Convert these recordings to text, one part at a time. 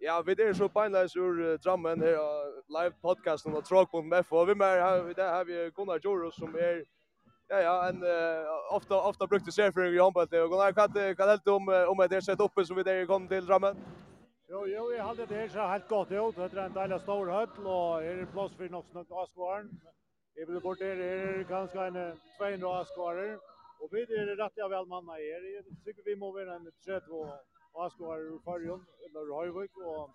Ja, vi er så beinleis ur Drammen her av live podcasten av Tråk.mf og vi med her, vi der har vi Gunnar Joros som er ja ja, en ofta ofta brukt til serfering i håndball og Gunnar kan kan helt om om det er sett oppe som vi der kom til Drammen. Jo, jo, jeg hadde det her så helt godt ut. Det er en deilig stor høll, og er det plass for nok snakk avskåren. Jeg vil bort der er ganske en 200 avskårer. Og vi er rett ja vel manna her. Jeg tykker vi må være en 30 år avskårer i Farjon, eller Høyvøk, og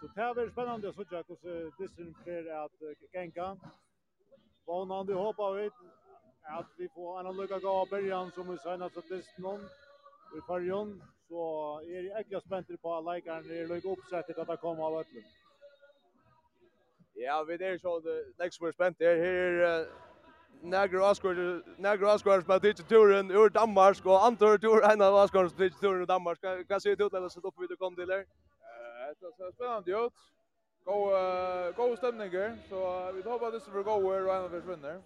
så det er veldig spennende å sitte hvordan distrikten blir at genka. Vånande håper vi at vi får en lykke av Bergen som vi sier at distrikten i Farjon, så er jeg ikke spent på at leikeren er lykke oppsett til at det kommer av Øtlen. Ja, vi er så, det er ikke spent. Her er Nagro Oscar Nagro Oscar som har turen ur Danmark och antar tur en av Oscar som turen ur Danmark. Vad säger du till att sätta upp vid kom till där? Eh, det så spännande ut. Gå gå stämning så vi hoppas det ska gå över och en av försvinner.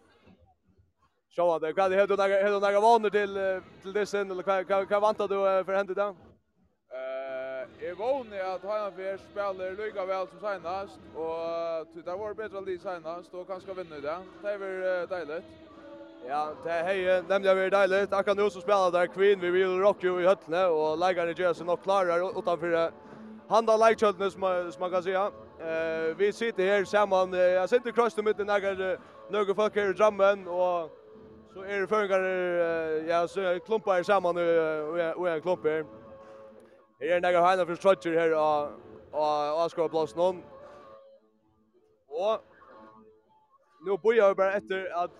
Så vad det kan det heter några heter några vanor till till det sen eller vad vad väntar du för hända då? Jeg vågner at Heidenfjell spiller lykke vel som senast, og det var bedre litt senast, og kanskje vinner det. Det är väl deilig. Ja, det er hei, nemlig er deilig. Akkurat nå som spiller der Queen, vi vil rocke jo i høttene, og lägga gjør seg nok klarere utenfor handa leikjøttene, som, som man kan si. Eh, vi sitter her sammen, jeg sitter i krøsten mitt, några noen folk her i Drammen, og så er det føringer, ja, så klumper sammen, og jeg klumper her. Her er nægge heina for Strutcher her og av Asgårdplass noen. Og nå bøyer vi bare etter at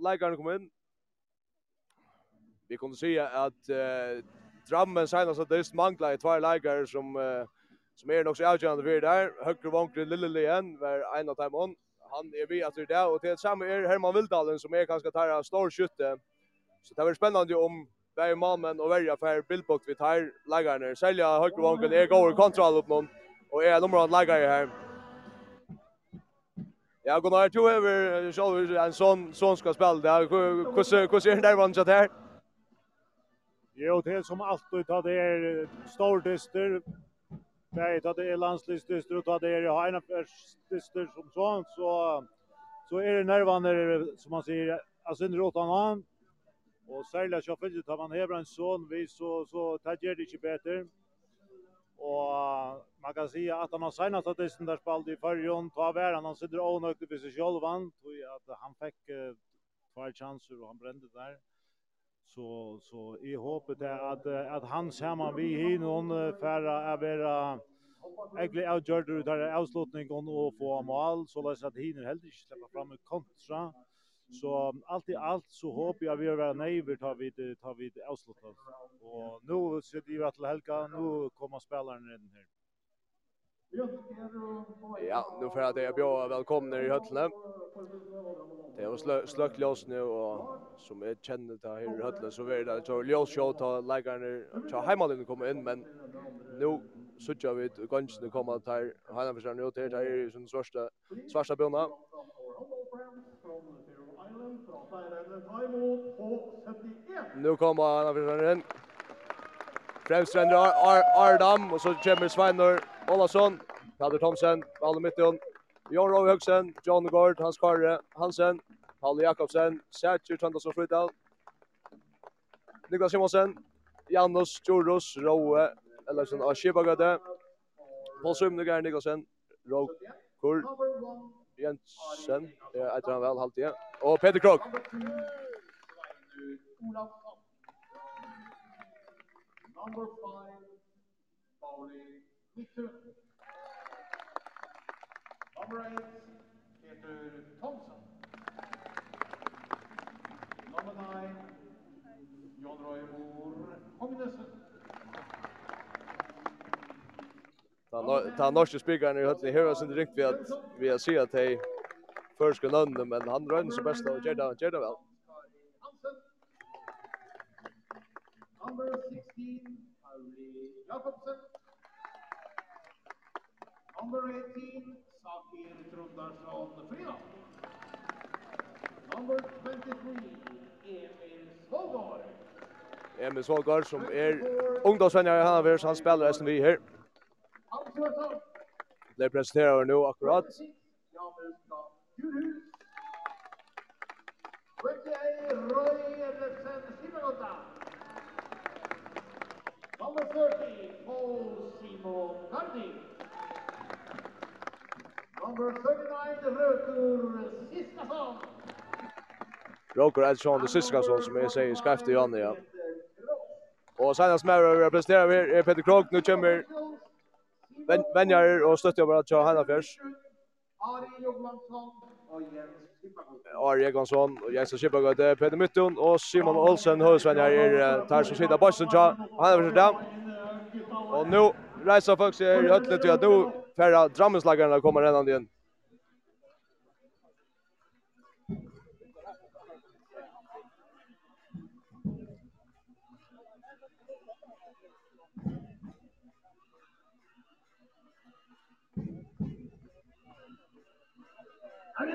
leikerne kom inn. Vi kunne si at uh, Drammen senast at det mangler i tvær leikere som, uh, som er nok så avgjørende for der. Høyre Vankre Lille Lien var en av dem hon. Han er vi etter det, og til samme er Herman Vildalen som er kanskje tar av stor skytte. Så det var spennende om Bär mammen och välja för bildbokt vi tar lägger ner. Sälja höger vanken är går kontroll upp någon och är nummer att lägga här. Ja, går ner två över så en sån sån ska spela där. Hur hur ser den där vansen där? Jo, det som alltid tar det är stor dyster. Nej, tar det är landslivsdyster och tar det är en dyster som sånt så så är det nervan som man säger alltså en rotan Og særlig så finnes det at man hever en sånn vi så, så det det ikke bedre. Og man kan si at han har segnet at det der spalt i fyrjon, ta vær han han sitter ånøkte for seg selv, han, at han fikk uh, tvær chanser og han brente der. Så, så jeg håper det at, at han sammen vi hin noen færre er være egentlig avgjørt ut her avslutningen og få mål, så løs at hinner heller ikke slipper frem med kontra, Så allt i allt så hoppas jag vi är vara nöjda tar vi tar vi avslutat. Och nu så det ju till Helga, nu kommer spelaren in här. Ja, nu får jag dig bjöd välkomna i Höllne. Det är slö, slökt ljus nu och som är kända det här i Höllne så är det så ljus show ta läggarna ta hemmalinjen kommer in men nu suttja vi gångsne komma till Hanna försörjning ut här där är ju sån svarta svarta björna. Nu kommer han av försvararen. Främst vänder Ar Ar Ardam och så kommer Sveinor Olsson, Kader Thomsen, Valle Mittion. Jon Rowe Högsen, John Gord, Hans Karre, Hansen, Paul Jakobsen, Sergio Tandasson Frydal. Niklas Simonsen, Janus Jorus, Rowe, Ellersen Ashibagade. Paul Sumnegar Niklasen, Rowe Kur. Jensen, det er etter han vel, halvtid. Og Peter Krog. Number 5, Pauli Number 8, Peter Thompson. Number 9, Jon Roy Moore Hominesen. Ta norske spikaren i høttene hører sin rikt vi at vi har sier at hei førske nønne, men han rønner så best og gjør det vel. Number 16, Harry Jakobsen. Number 18, Sakir Trondarsson Frida. Number 23, Emil Svågård. Emil Svågård som er ungdomsvenner i Hanavers, han spiller SNV her. Det presenterar nu akkurat. Number 30, Paul Simo Cardi. Number 39, Røkur Siskason. Røkur Edson, det sista som jeg sier skreftig i Janne, ja. Og senast med att representera vi är Peter Krog, nu kommer venjar og støttjobbar til Heinafjørs. Ari Egansson, og Jensen Kipagøyde, Peter Mytton och Simon Olsen, høysvenjar är der som sitter Bøysen til Heinafjørs där. Och nu reiser folk sig i høttene till att nu färra Drammenslagarna kommer redan igen. Og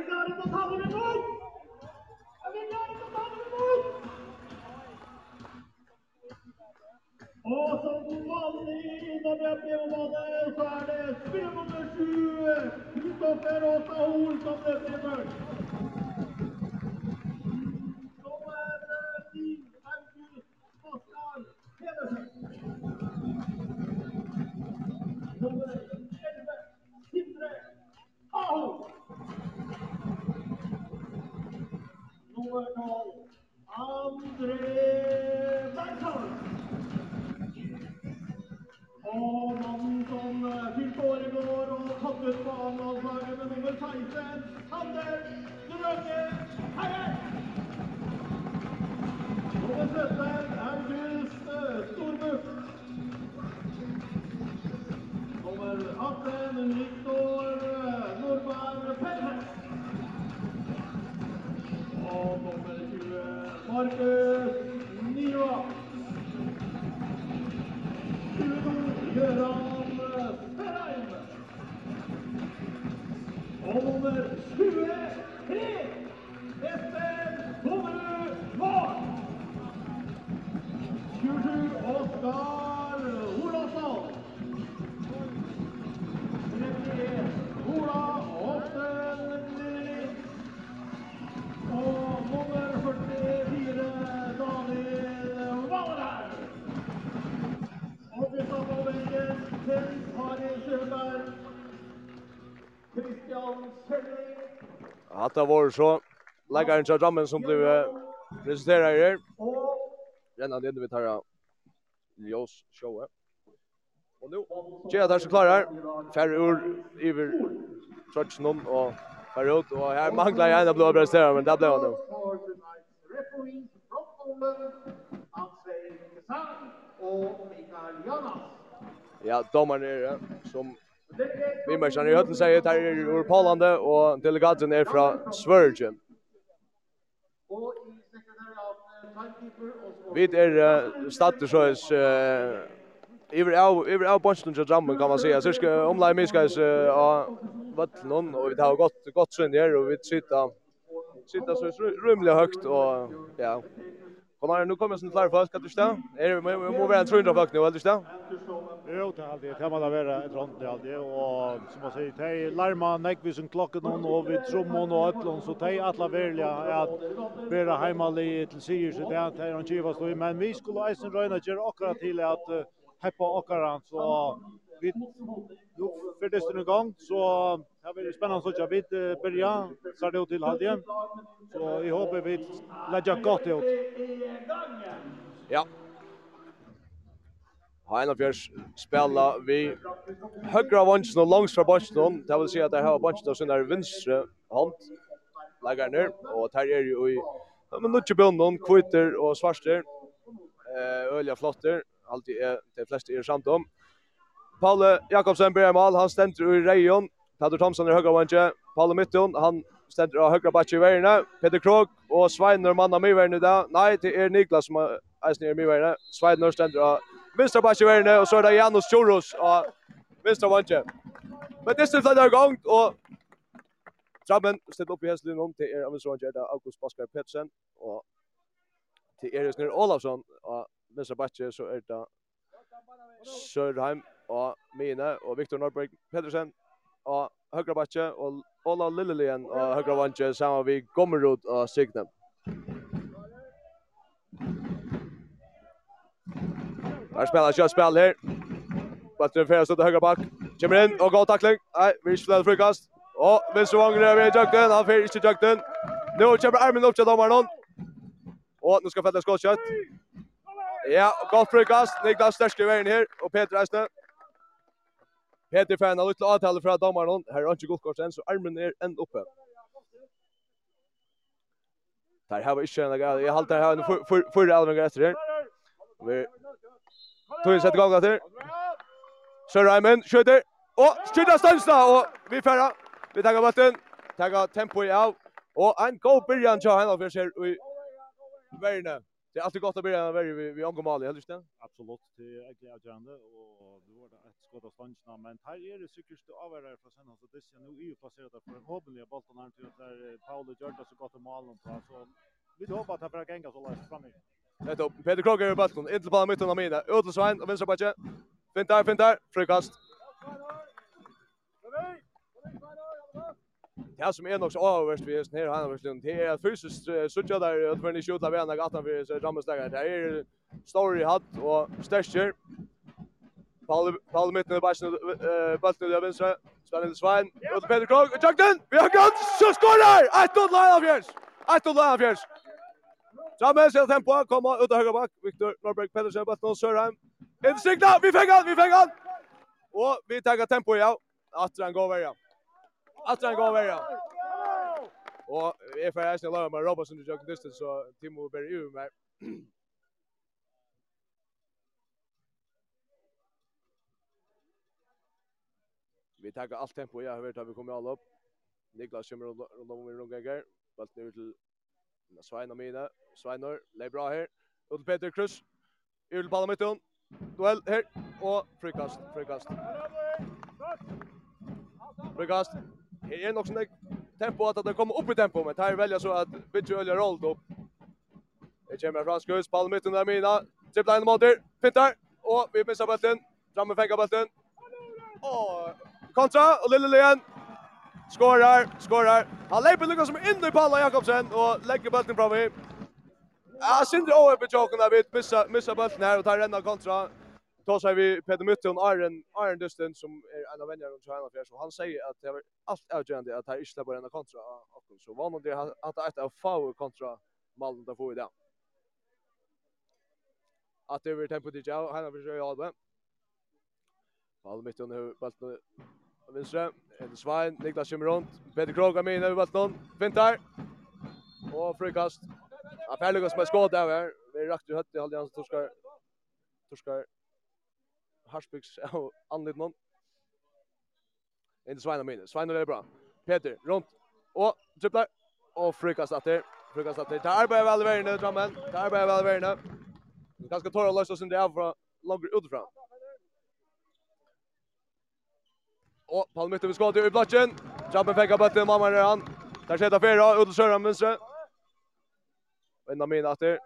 som vanlig når vi er, så er det spiller nummer sju, Kristoffer Åsa Hol, som løper i børs. Som er Stig Oskar Pedersen. Nummer 11, Sindre Kuerno André Bergson. Og mannen som fylte år i går og tatt på anvalgslaget med nummer 16, Anders Drønge Herre. Nummer 17, August Stormuth. Nummer 18, Viktor Nordberg Pelham. Marcus Niva. Göran Ferheim. Og nummer 23, Espen Tommerud Mål. 27 Oskar Hatta var så läggaren till Rammen som blev presenterad här. Renna det vi tar Ljós show. Och nu Gea där så klar här. Färre ur över Trotchnon och färre ut och här manglar jag en av blåa prestera men det blev han nu. Ja, domaren är det som Vi märkar i hötten säger att här är ur Polande och delegaten är från Sverige. Vi är uh, stater så är Iver av iver av bunchen till jammen kan man säga. Så ska omlai miskas av vattnon och vi har gått gott sen här och vi sitter sitter så rymligt högt och ja Kom nu kommer sen klar för ska du stå? Är det vi måste vara en trunda bak nu, eller stå? Jo, det har det. Det måste vara ett rond det alltid och som man säger, det larma näckvis en klocka någon och vi trommon och öllon så det alla välja att vara hemma i till sig så det är en giva så men vi skulle eisen röna ger akkurat till att heppa akkurat så vi nu för det stund igång så här blir det spännande att jag vid börja så det till halvtid. Så vi hoppas vi lägger gott ut. Ja. Heina Fjärs spela vi högra vansen och långs från bunchen Det vill säga att det här bunchen och sen där vänstra hand. Lägger ner och tar er ju i men nu till någon kvitter och svarster. Eh öliga flotter. Alltid är de flesta är samt om. Palle Jakobsen blir mål, han ständer i Rejon. Peter Thomsen är högra vänster. Palle Mitton, han ständer av högra backen i värna. Peter Krog och Sveiner manna med värna där. Nej, det är Niklas som är snär mi värna. Sveiner ständer av vänstra backen i värna och så är det Janus Choros av vänstra vänster. Men det ställs där gång och Trabben ställer upp i hästlinjen om till er Amundsen där August Pascal Petsen och till Erik Olavsson Olafsson av vänstra backen så är det Sørheim og Mine og Viktor Norberg Pedersen og Høgra Batje og Ola Lillelien og Høgra Vantje sammen vi Gommerud og Signe. Der spiller kjøtt spill her. Batjen fyrir stod til høyre bak. Kommer inn og god takling. Nei, vi ikke flere frikast. Og Vinstre Vangre er ved Han fyrir ikke Jøkten. Nå kommer armen opp til dommeren. Og nå skal Fettel skått kjøtt. Ja, godt frikast. Niklas Sterske i veien her. Og Peter Eisne. Peter Fan har lyttet avtale fra dommeren. Her er ikke kort enn, så armen er enn oppe. Der har vi ikke en gale. Jeg halter her for for alvor etter her. Vi tog sett gang etter. Sir Raymond skjuter. Og skjuter stansa og vi færa. Vi tar bollen. Tar tempo i av. Og en god byrjan til Henrik Fischer i Verne. Det är alltid gott att börja med vi vi angår mål, i hur? Absolut, det är egentligen avgörande och det var ett skott av stanchen men här är det sikkert att avgöra för sen så det ser nu ju placerat på en hobbeliga bollen här till där Paolo Jordan så gott mål och så vi hoppas att det bara gänga så läs fram i. Det är Peter Kroger i bollen, inte på mitten av mina. Ödelsvein och vänsterbacken. Fint där, fint där. Frikast. det som är nog så överst vi just ner han har stund. Det är fysiskt sucha där att man inte skjuter vem gatan för så ramsdagar. Det är story hatt och stäscher. Paul Paul mitten i basen eh bollen där vänstra. Spelar in Svein. Och Peter Krog och Jackson. Vi har gått så skorar. Ett och line av Jens. Ett och line av Jens. Sammen ser tempo komma ut av högra back. Viktor Norberg Pedersen bollen och Sørheim. Insikta. Vi fänger, vi fänger. Och vi tar tempo ja. Att han går väl ja. Att han går över. Och är för ask Lowe med Robertson i jogging distance så Timo Berg ju med. Vi tar allt tempo jag har hört att vi kommer alla upp. Niklas kommer runt om vi rungar gånger. Valt nu till Sveinar Mina. Sveinor, det bra här. Ut Peter Krus. Ul ballen mitt hon. Duell här och frikast, frikast. Frikast det är nog sån tempo att det kommer upp i tempo men her velger så att bitch öljer roll upp. Det kommer fra hus ball mitten där mina. Dribblar in mot Pintar och vi misser bollen. Framme fengar bollen. Och kontra och Lille Lien, Skorar, skorar. Han leper Lucas som in i ballen Jakobsen och lägger bollen i. Ja, synd det över joken där vi missar missar bollen här och tar renna kontra då säger vi Peter Mutte och Arjen, Iron Dustin som är en av vännerna runt Tjärna Fjärs. så han säger att det är allt avgörande att han inte släpper en kontra så var det att det är ett av få kontra Malmö där får vi det. Att det över tempo till jag han försöker jag det. Malmö mitt under bollen Vinstre. en Svein Niklas kommer runt. Peter Krog Kroga med över bollen väntar och frikast. Affärligas med skåd där. Vi rakt ur hött i hötte Allians torskar torskar Harsbyggs og anlitt noen. Inn til Sveinar mine. Sveinar er bra. Peter, rundt. Og tripler. Og frukast etter. Frukast etter. Det arbeider vel verden, Drammen. Det arbeider vel verden. Ganske tårer å løse oss inn det av fra langer utifra. Og Palme Mytte vi skåte i blatjen. Drammen fikk av bøtten, mamma er han. Der skjedde fyra, ut til Søren Mønstre. Vinner mine etter.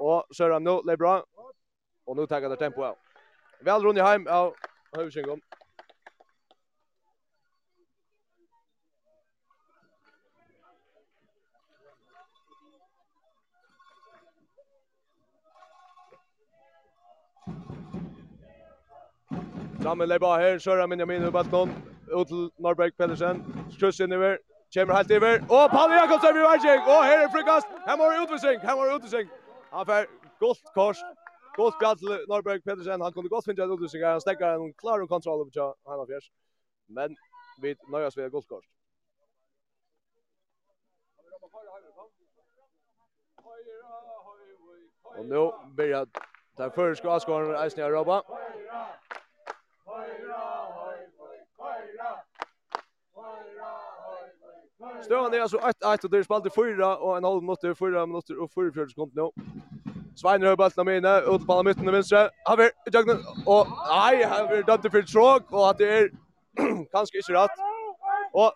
Og Søren nå, det er bra. Og nå tenker det tempoet av. Vel rundt i heim av Høvsingom. Framme leipa her, Søra Minjamin i batten, ut til Norberg Pedersen, skruss innover, kommer helt iver, og Palle Jakobsen i verking, og her er frikast, her må vi utvisning, her må vi utvisning, han fer gult kors, Gott spel till Norberg Pedersen. Han kunde gott finna ut det. Han stäcker en klar kontroll över Hanna affärs. Men vi nöjas med goldkort. Och nu börjar där för ska avskåren Eisner Robba. Støvan er altså 1-1 og det er spalt i 4 og en halv minutter, 4 minutter og 44 sekunder nå. Svein Rødbøs nå mine, ut på midten til venstre. Haver, i jøgnen, og nei, Haver dømte for tråk, og at det er kanskje ikke rett. Og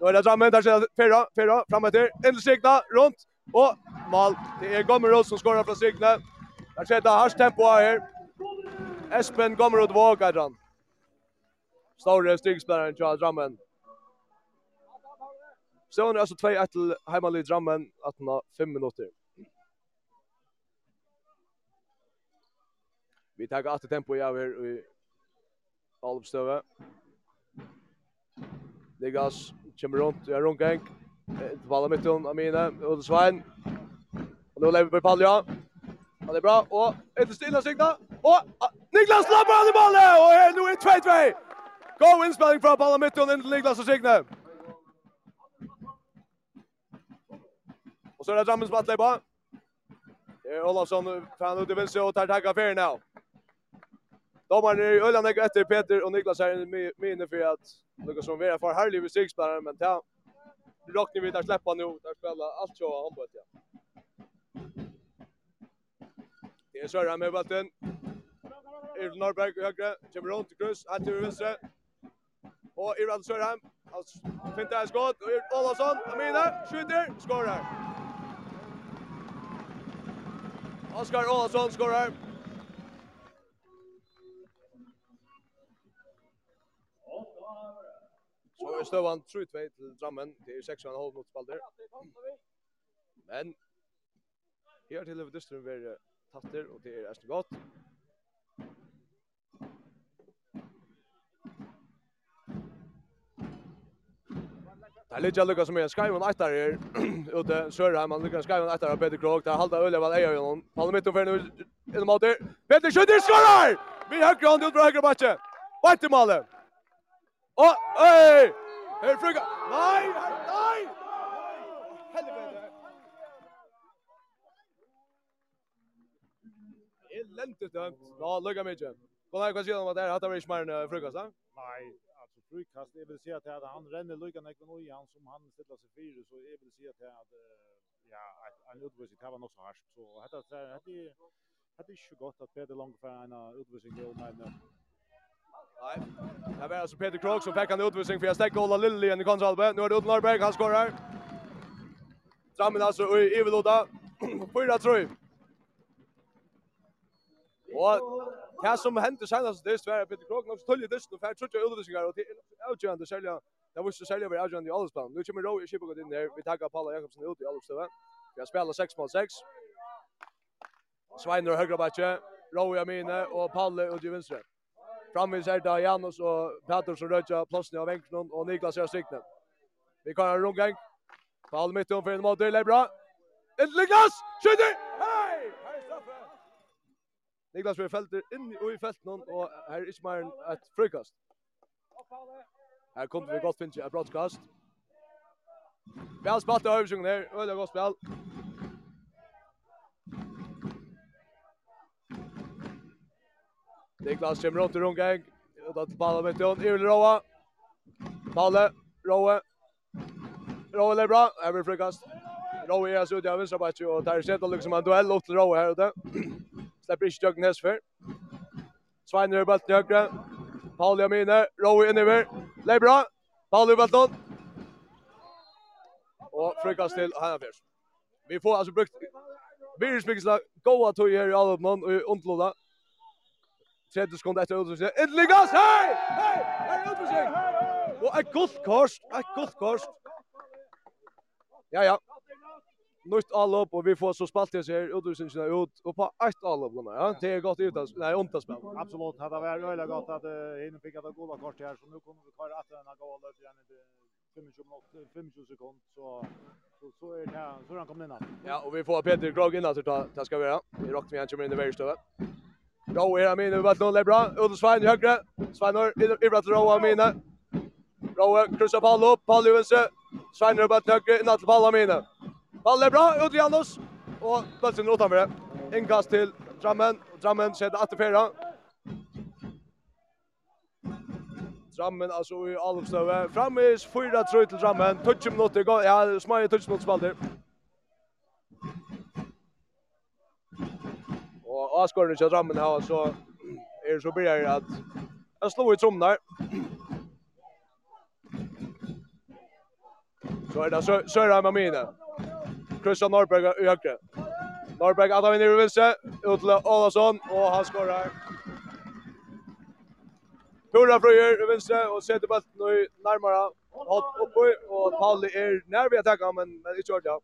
då er det Drammen, der ser Ferra, Ferra, frem etter, endelig strikna, rundt, og mal. Det er Gommerud som skårer fra strikna. Der ser det hardt tempo her. Espen Gommerud våger den. Store stigspelaren til Drammen. Så er det altså 2-1 til heimalig Drammen, 18 av 5 minutter. Vi tar att tempo i över i Alvstøve. Ligas kommer runt, jag runkar. Det ballar mitt om Amina och Svein. Och nu lever på Palja. Han er är bra. Och ett stilla signa. Och Niklas slappar han i bollen! Och här nu är 2-2! Go inspelning från Palja mitt och Niklas och signa. Och så är det Drammens battlebar. Det är Olofsson fan ut i vänster och tar tagga för nu. Domaren är ju Öland efter Peter och Niklas är minne för att Lucas som är för härlig musikspelare men ta rockni vi där släppa nu där spelar allt så han ja. Det är Sörra med bollen. Är Norberg högre, kommer runt till kryss, han till vänster. Och Irland Alsson Sörheim, alltså fintar ett skott och Irv Olsson, Amina skjuter, skorar. Oskar Olsson skorar. Så er støvan 3-2 til Drammen. Det er 6,5 mot Spalder. Men her til Løve Levedysteren vil tatter, og det er Ersten godt. Det er litt jeg lykkes med. er Eitar her ute, Sørheim, han lykkes en skraiven etter her, Peter Krog, det er halda Ulle, han eier gjennom, Palle Mitton fyrir nu innom Peter Kjøtter skorar! Vi høyre hånd ut fra høyre bakke, Vart i malet! Og, øy! Her fruga! Nei, nei, nei! Helvete! Elendig dømt. Ja, lukka mykje. Hva er hva sier om at det er hatt av ikke mer enn frukast, da? Nei, alltså frukast, jeg vil si at han renner lukka nekven ui han som han stiller seg fyre, så jeg vil si at ja, en utvisning, det var nok så harskt. Så dette er ikke godt at Peter Lange får en utvisning om en Nei. Det var altså Peter Krog som fikk han utvisning for jeg stekker Ola Lilly i kontralbe. Nå er det Uten Norberg, han skårer. Drammen altså i Iveloda. Fyra tror Og det som hender senast det er at Peter Krog nok tulli dysten og fer trutja utvisningar og det er avgjørende selja. Det var så selja vi avgjørende i allspann. Nå kommer Roy Skipper inn her. Vi takker Paula Jakobsen ut i allspann. Vi har spelat 6 mot 6. Sveiner høyre bakke, Roy Amine og Palle ut i venstre. Framme ser det Janus og som rødja plassen av Venkron og Niklas er strikne. Vi kan ha rundgang. Ball midt om for en måte, Lebra. Niklas, skytter! Hei! Hei, straffe! Niklas blir felter inn i felten og her er Ismailen et frukast. Her kom vi godt finnes et brottskast. Vi har spatt av øvelsungen her, og det er godt spil. Niklas kommer runt i rundgäng. Och då till Palle med Tön. Ule Roa. Palle. Roa. Roa är bra. Här blir frukast. Roa är alltså ute av vänstra backen. Och där ser liksom en duell åt Roa här ute. Släpper inte Jögnes för. Sveiner är bulten i högre. Palle är med inne. Roa är inne över. Det är bra. Palle i bulten. Och frukast till Hanna Vi får alltså brukt Virus. Goa tog här i alla Alvopnon och i Ontloda. 30 sekunder etter utvisning. Edligas! Hei! Hei! Hei! Utvisning! Og et gult kors! Et gult kors! Ja, ja. Nytt allop, og vi får så spalt det her, utvisningene ut, og på ett allop, ja. Det er godt ut, nei, ont att spela. Absolut. det var øyla gott att hinna fick et gula kort här. så nu kommer vi kvar den denne gula, igen. i 25 sekund, så så så är det så han kommer in. Ja, och vi får Peter Krog in alltså ta ta ska vi göra. Vi rockar vi han kommer in i värsta. Rå er av mine, vi vet noen er bra. Ute Svein i høyre. Sveinor, Ibrat Rå av mine. Rå er krysser Paolo opp, Paolo i venstre. Svein har bare til høyre, innan til Paolo av mine. Paolo er bra, ute Janus. Og Bøtsen utanfor det. Innkast til Drammen. Drammen skjedde etter fjerde. Drammen altså i Alvstøve. Framvis 4-3 til Drammen. Touch minutter, ja, smøye touch minutter spalter. Og avskårene kjører rammen her, så er det så blir det at jeg slår i trommen der. Så er det Søren med mine. Kristian Norberg i høyre. Norberg at han vinner i vinstre, ut til Ålasson, og han skårer. Tora Frøyer i vinstre, og setter bøtten nå nærmere. Hopp oppi, og Pauli er nær vi attacker, men, men ikke ordentlig.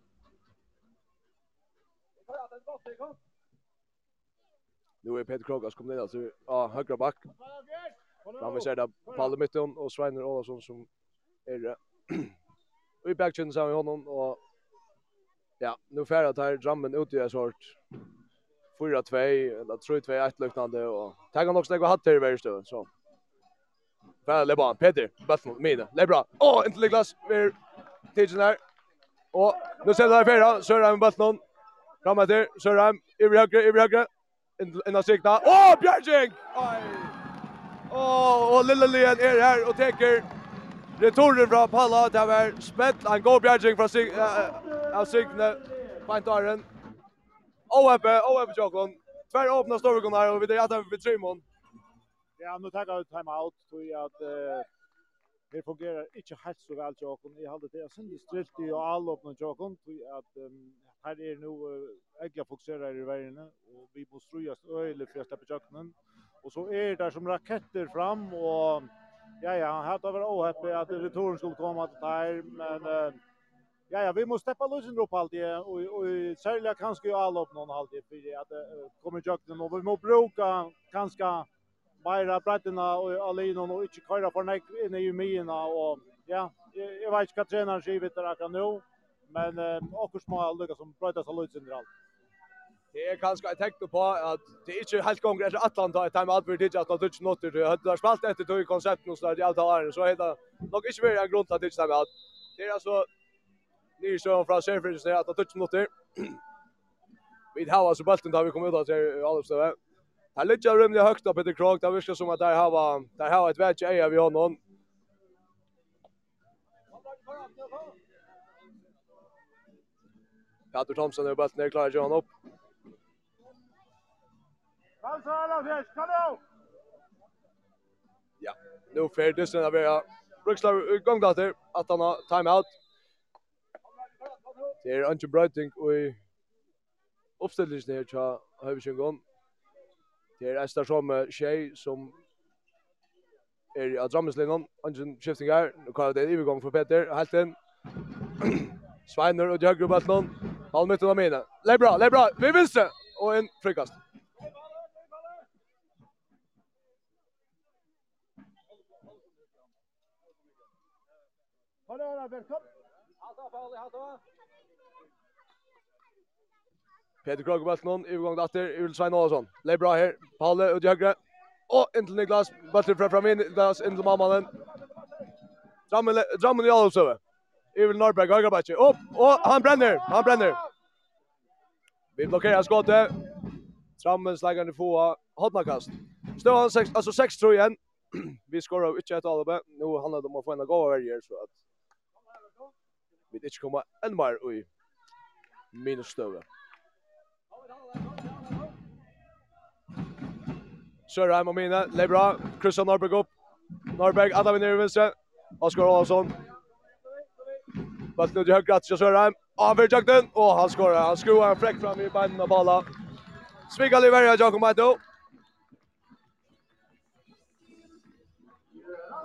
Ja, det er godt, det er godt. Nu är Peter Krogas kommit in alltså ja, högra back. Fram vi ser där Palle Mytton och Sveiner Olausson som är det. Och i backchain så har vi honom och ja, nu färdat tar drammen ut i en sort. 4-2 eller 3-2 ett liknande och tar han också några hatter i varje stöd så. Färda Leban, Peter, Battle mot Mina. Det bra. Åh, inte Niklas, vi är tidsen här. Och nu ser det här färda, Sörheim med Battle. Fram efter, Sörheim, över högre, över högre innan sikta. Åh, Bjergjeng! Åh, og Lillelien er her og teker returen fra Palla. Det var spett. Han går Bjergjeng fra sig, av siktene. Beintaren. OFB, OFB Jokon. Tvær åpna storvikonar og vi er etter med Trimon. Ja, nu tar jag ut timeout tror jag att det fungerar inte helt så väl Jokon. Jag hade det sen strilt i all öppna Jokon tror att här är nu egla fokuserar i världen och vi måste strøyast øyelig för att släppa kjøkkenen. Och så är det som raketter fram, och ja, ja, han hadde varit åheppig att returen skulle komma till här, men ja, ja, vi måste steppa løsene opp alltid, och och särskilt kanske ju alla upp någon alltid, för att det kommer kjøkkenen, och vi måste bruka kanske bara bredderna och alene och inte köra för nek inne i myene, och ja, jag, vet ikke hva treneren sier videre akkurat nu men eh, också små lukka som brøyta seg løyt under allt. Det är kanske ett tecken på att det är inte helt gånger efter Atlanta ett time Albert Didja at han tutsi notter til høyde har spalt etter tog konsepten hos der i alt av æren så heita nog inte mer en grund att at time out. det är alltså ni så från Sheffield så att han tutsi notter vi har alltså bølten där vi kommer ut att av til Alvstøve Här ligger rymlig høgt opp etter Krog, det virker som at der hava, där har ett vetje eia vi honom. Katur Thomsen över bulten är klar att göra upp. Ja, nu för dysten av era Brukslar utgång där att han har timeout. Det är Antje Brøyting och i uppställningen här tja Høyvisjöngon. Det er Esther som tjej som er i Adrammeslinjen. Antje skifting her. Nu kallar det en övergång för Peter. Helt in. Sveiner och Jögrubbatlån. Halv minutt av mina. Lägg bra, lägg bra. Vi vinste! och en frikast. Hadi hadi Berkan. Hata faul hata. Peter Krog bult någon övergång där till Ulf Svein Olsson. Lägg bra här. Palle ut i. Och in till Niklas. Bulten fram fram in. Niklas in till Mammanen. Drammen Drammen i Alsöve. Emil Norberg, Högerbacken. Upp! Och han bränner! Han bränner! Vi blockerar skottet. Trammen slägger i fåa. Hotnakast. Stövan 6, alltså 6 tror jag. vi skorar inte ett alibi. Nu handlar det om att få en gåva varje så att vi inte kommer än mer i minus stövan. Sörheim och Mina, det är bra. Norberg upp. Norberg, Adam är nere i vänster. Oskar Olsson, Bara snudde högt Gratis och Sörheim. Avför jakten och han skorar. Han skruvar en fräck fram i benen av bollen. Svigal i värja Jakob Maito.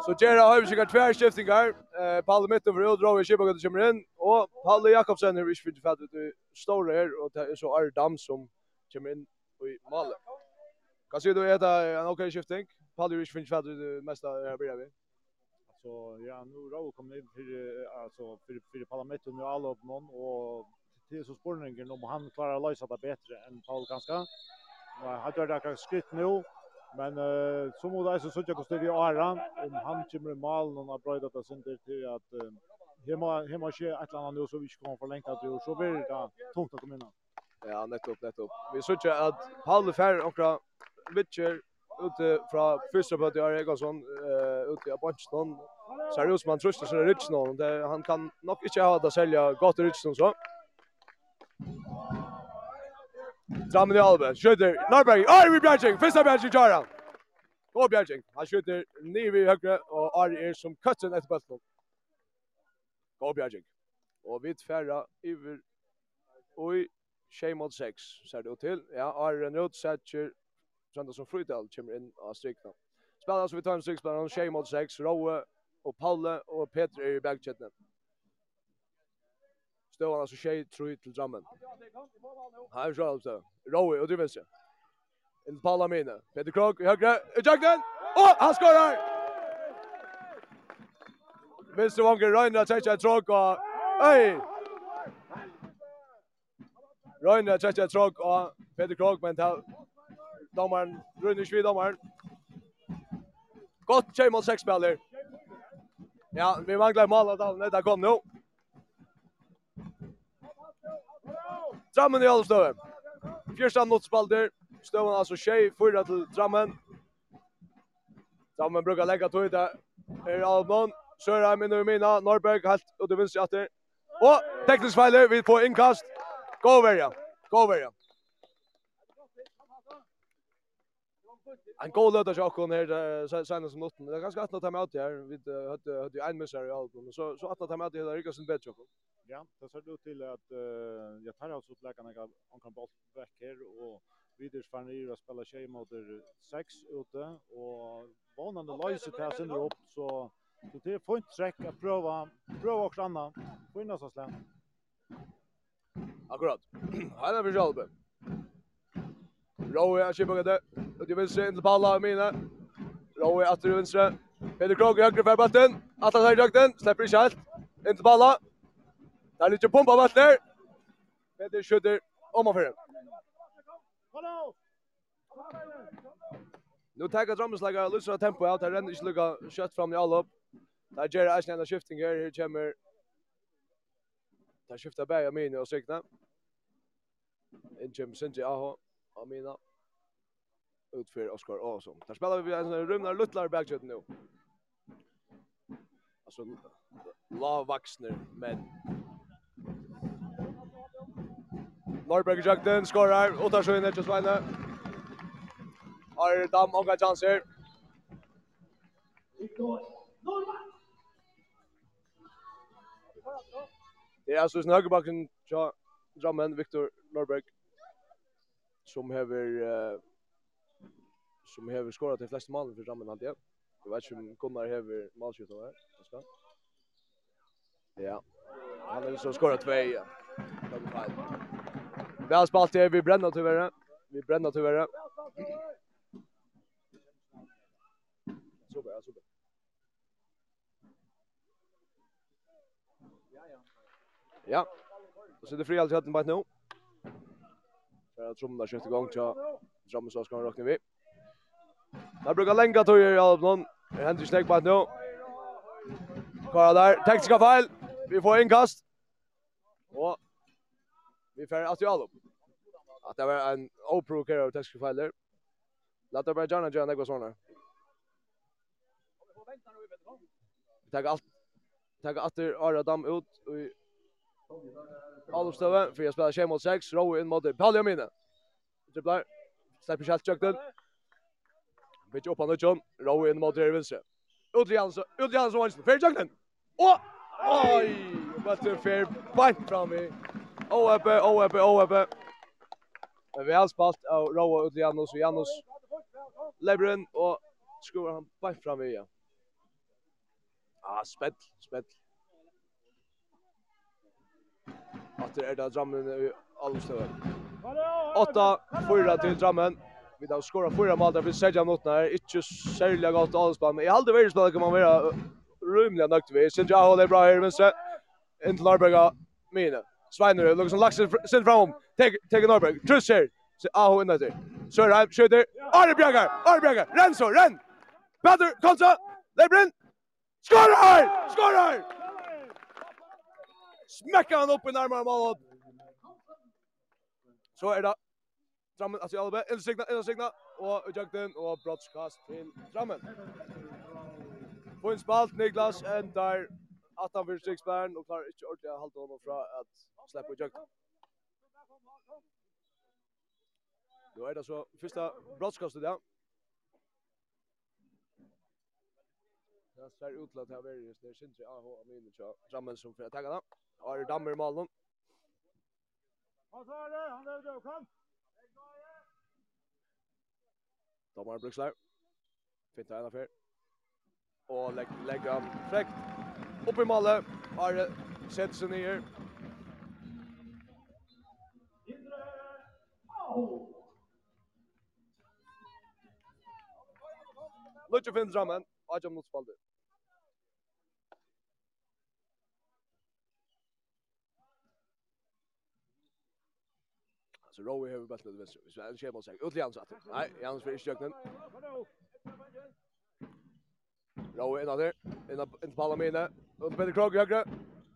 Så Gerard har försökt tvärskiftingar. Eh Paul mitten för Udrov i Kibagat kommer in och Paul Jakobsen är visst för att du står här och det är så Ardam som kommer in i målet. Kan se du är det en okej skifting. Paul är visst för att du mesta bra bredvid. Så ja, nu Rau kom in för alltså för för parlamentet nu alla upp någon och till så spårningen om han klarar att lösa det bättre än Paul ganska. Men han har det kanske skritt nu. Men uh, så mot så såg jag kostar vi Aran om han kommer i mål någon har bröjt att sen till att hemma hemma ske ett annat nu så vi ska förlänga att det så blir det tungt att komma in. Ja, nettopp, nettopp. Vi såg att Paul Fer och Witcher ute fra fyrsta på i Ari Egason, uh, ute i ser det ut som han rich sina Det, han kan nok inte ha att sälja gott Richardson så. Drammen i Albe, skjuter Norberg, Ari Bjergjeng, första Bjergjeng tar han. Gå Bjergjeng, han skjuter ner i högre och Ari är som kötsen efter bulten. Gå Bjergjeng. Och vi färra över oj tjej mot sex ser det ut till. Ja, Ari Renrot sätter som Frydal kommer in av strykna. Spelar så vi tar en strykspelare, han tjej mot sex, Rowe og Paule og Peter er i backchatten. Støvann altså tjej tru til Drammen. Her er Sjøholm støv. Rowe og Drivelse. En Paula mine. Peter Krog i høyre. Utjakten! Og han skårer! Venstre vanker Røyna tjekkja tråk og... Øy! Røyna tjekkja tråk og Peter Krog, men ta... Dommeren, Røyna Svi, dommeren. Godt tjej mot sex spelare. Ja, vi manglar mål alla det där kom nu. Drammen i Alvstøve. Fyrsta notspalder. Stöven alltså tjej, fyra till Drammen. Drammen brukar lägga tog det. Är Almon, Sørheim inn och mina, Norberg helt ut i vinst i atter. Teknisk feiler, vi får inkast. Gå over, ja. Gå over, ja. en god löda jag här sen som noten. Det är ganska att ta med ut här. Vi hade hade en missar i allt så så att ta med det där ryckas en bättre. Ja, det ser ut till att jag tar alltså ut läkarna om kan boll veck här och Viders fan är att spela tjej mot 6 ute och banan det löser till sen upp så så det är fint träck att prova prova också annan. Finnas oss län. Akkurat. Här är vi själva. Rowe er skipper det. Ut i venstre, inn til Paula og Mine. Rowe er atter i venstre. Peter Krog i høyre for balten. Atlas her i døgten. Slipper ikke helt. Inn til Paula. Der er litt pumpa balten der. Peter skjøter om og fyrir. Nu taggar drömmeslägga lusra tempo out. Här renner inte lukka kött fram i all upp. Där ger det en skifting här. Här kommer... Där skiftar Berga Mini och Signa. In kommer Sinti Aho. Amina utför Oscar Åsson. Där spelar vi en rumnar luttlar backshot nu. Alltså lavaxner men Norberg jakten skorar och tar sig in i Sveine. Har dam och har chanser. Det är alltså snögbacken Drammen Viktor Norberg som hever uh, som hever skorat de fleste mål för rammen hade jag. Vet inte om Gunnar hever malskjutet där. Ska. Ja. Han har så skorat två. Ja. Väl spalt det vi bränner tyvärr. Vi bränner tyvärr. Super, super. Ja, ja. Ja. Så det fri allt hatten bara nu för att trumna skifta igång till drömmen så ska han räkna vi. Där brukar länga tog i Alpnon. Det händer snägg på nu. Kara där. Tekniska fel. Vi får inkast. Och vi får att Jalop. Att det var en oprovokerad tekniska fel där. Låt det bara Janna Janna gå såna. Vi tar allt. Tar åter Aradam ut och Alustøve, for jeg spiller 6 mot 6, Rowe inn mot Palli og Mine. Dribler, slipper kjelt kjøkken. Bitt opp han og John, Rowe inn mot Rere Vinstre. Udri Jansson, Udri Jansson Hansen, fer kjøkken! Og, oi, bøtte fyrir beint fram i. Oepe, Oepe, Oepe. Men vi har spalt av Rowe, Udri Jansson, Jansson. Lebren, og skoer han beint fram i, ja. Ah, spett, spett. Att det är där Drammen i allstöver. Åtta, fyra till Drammen. Vi har skorat fyra mål där för Sergio Notnar. Inte särskilt gott allspann. Men i halde världsspel kan man vara rymliga nökt vid. Sindra håller bra här i vänstra. In till Norberga. mina. Sveinerud. Lukas som lagt sin framom. Tegge Norberg. här. Aho innan till. Sörheim, skjuter. Arne Bjergar! Arne Bjergar! Renn så, renn! Bader, Kolsa! Lebrin! Skorar! Skorar! smäcker han upp i närmare målet. Så är det Drammen, alltså Albe, insikna, insikna, och Jökten, och brottskast till Drammen. På en spalt, Niklas ändar att han vill stickspärren och klarar inte ordentligt att hålla honom från att släppa Jökten. Nu är det så första brottskastet ja. Det ser ut til at det er veldig, det er ju AH og minne til Drammen som får ta det. Ari Dammer i malen. Dommeren Bruksler. Fint av en affär. Og legg, legger han frekt. Opp i malet. Are setter seg nye. Lutje finner sammen. Adjam mot spalder? Så Rowe har bult til venstre. Så han skjer mål seg. Utli Jans atter. Nei, Jans fyrir stjøknen. Rowe innan der. Innan til ballen mine. Ut Peter Krog høyre.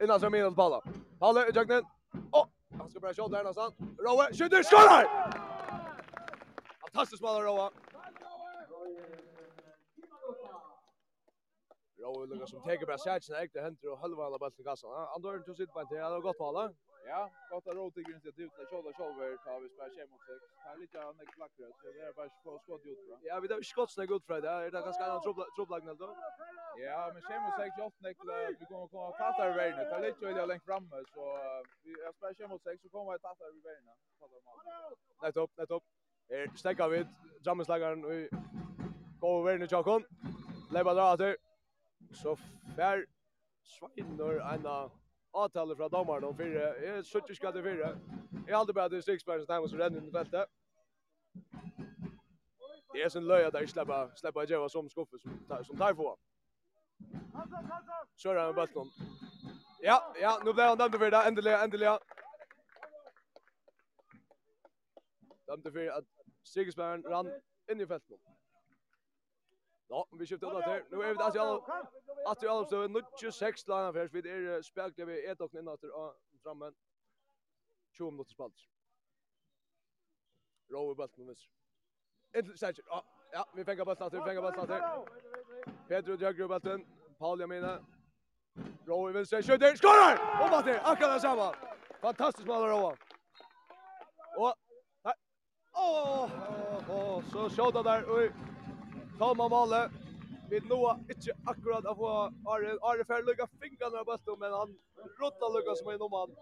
Innan som mine til Palla. Palla i stjøknen. Å! Han skal bare sjå der nesten. Rowe skynder! Skårer! Fantastisk mål av Rowe. Rowe lukkar som teker bare sætsen ekte henter og halva alla bulten i kassan. Andorren tog sitt på en til. Det var godt mål, da. Ja, gott att rota grins att utna shoulder shoulder tar vi spela schema sex. Tar lite av neck black så det är bara få skott ut va. Ja, vi där skott snägg ut för det. Är det ganska annan trubbla då? Ja, men schema sex jag neck vi kommer komma att tattar vägen. Tar lite väl längst framme. så vi jag spelar schema sex så kommer vi tattar vi vägen. Tattar mal. Nej upp. nej topp. Är stäcka vid jammeslagaren och går över i Jakon. Lebar där åter. Så fär Sveinor ena avtale fra dommeren om fire. Jeg er ikke skatt i fire. Jeg har aldri bare til distriktsbæren som nærmest renner inn i feltet. Det er sin løy at jeg slipper, slipper jeg gjøre som skuffe som, som tar få. Kjører han med bøtten. Ja, ja, nå ble han dømt for det. Endelig, endelig. Dømt for at Sigisbjørn rann inn i feltet. Ja, vi skifter ut här. Nu er vi alltså all att vi alltså nu 26 lana för vi är spelade vi ett och innan efter frammen. 20 minuter spalt. Rowe bulten nu. Ett säkert. Ja, ja, vi fänga bulten att vi fänga bulten att. Pedro Jagger bulten. Paul Jamina. Rowe vill se skjuter. Skorar! Och vad det? Akkurat det samma. Fantastiskt mål av Rowe. Och Åh, åh, oh, så so, skjuter där. Oj. Toma Male. Vi nå inte akkurat av Are Are för lucka fingrarna på stå men han rotta lucka som en man.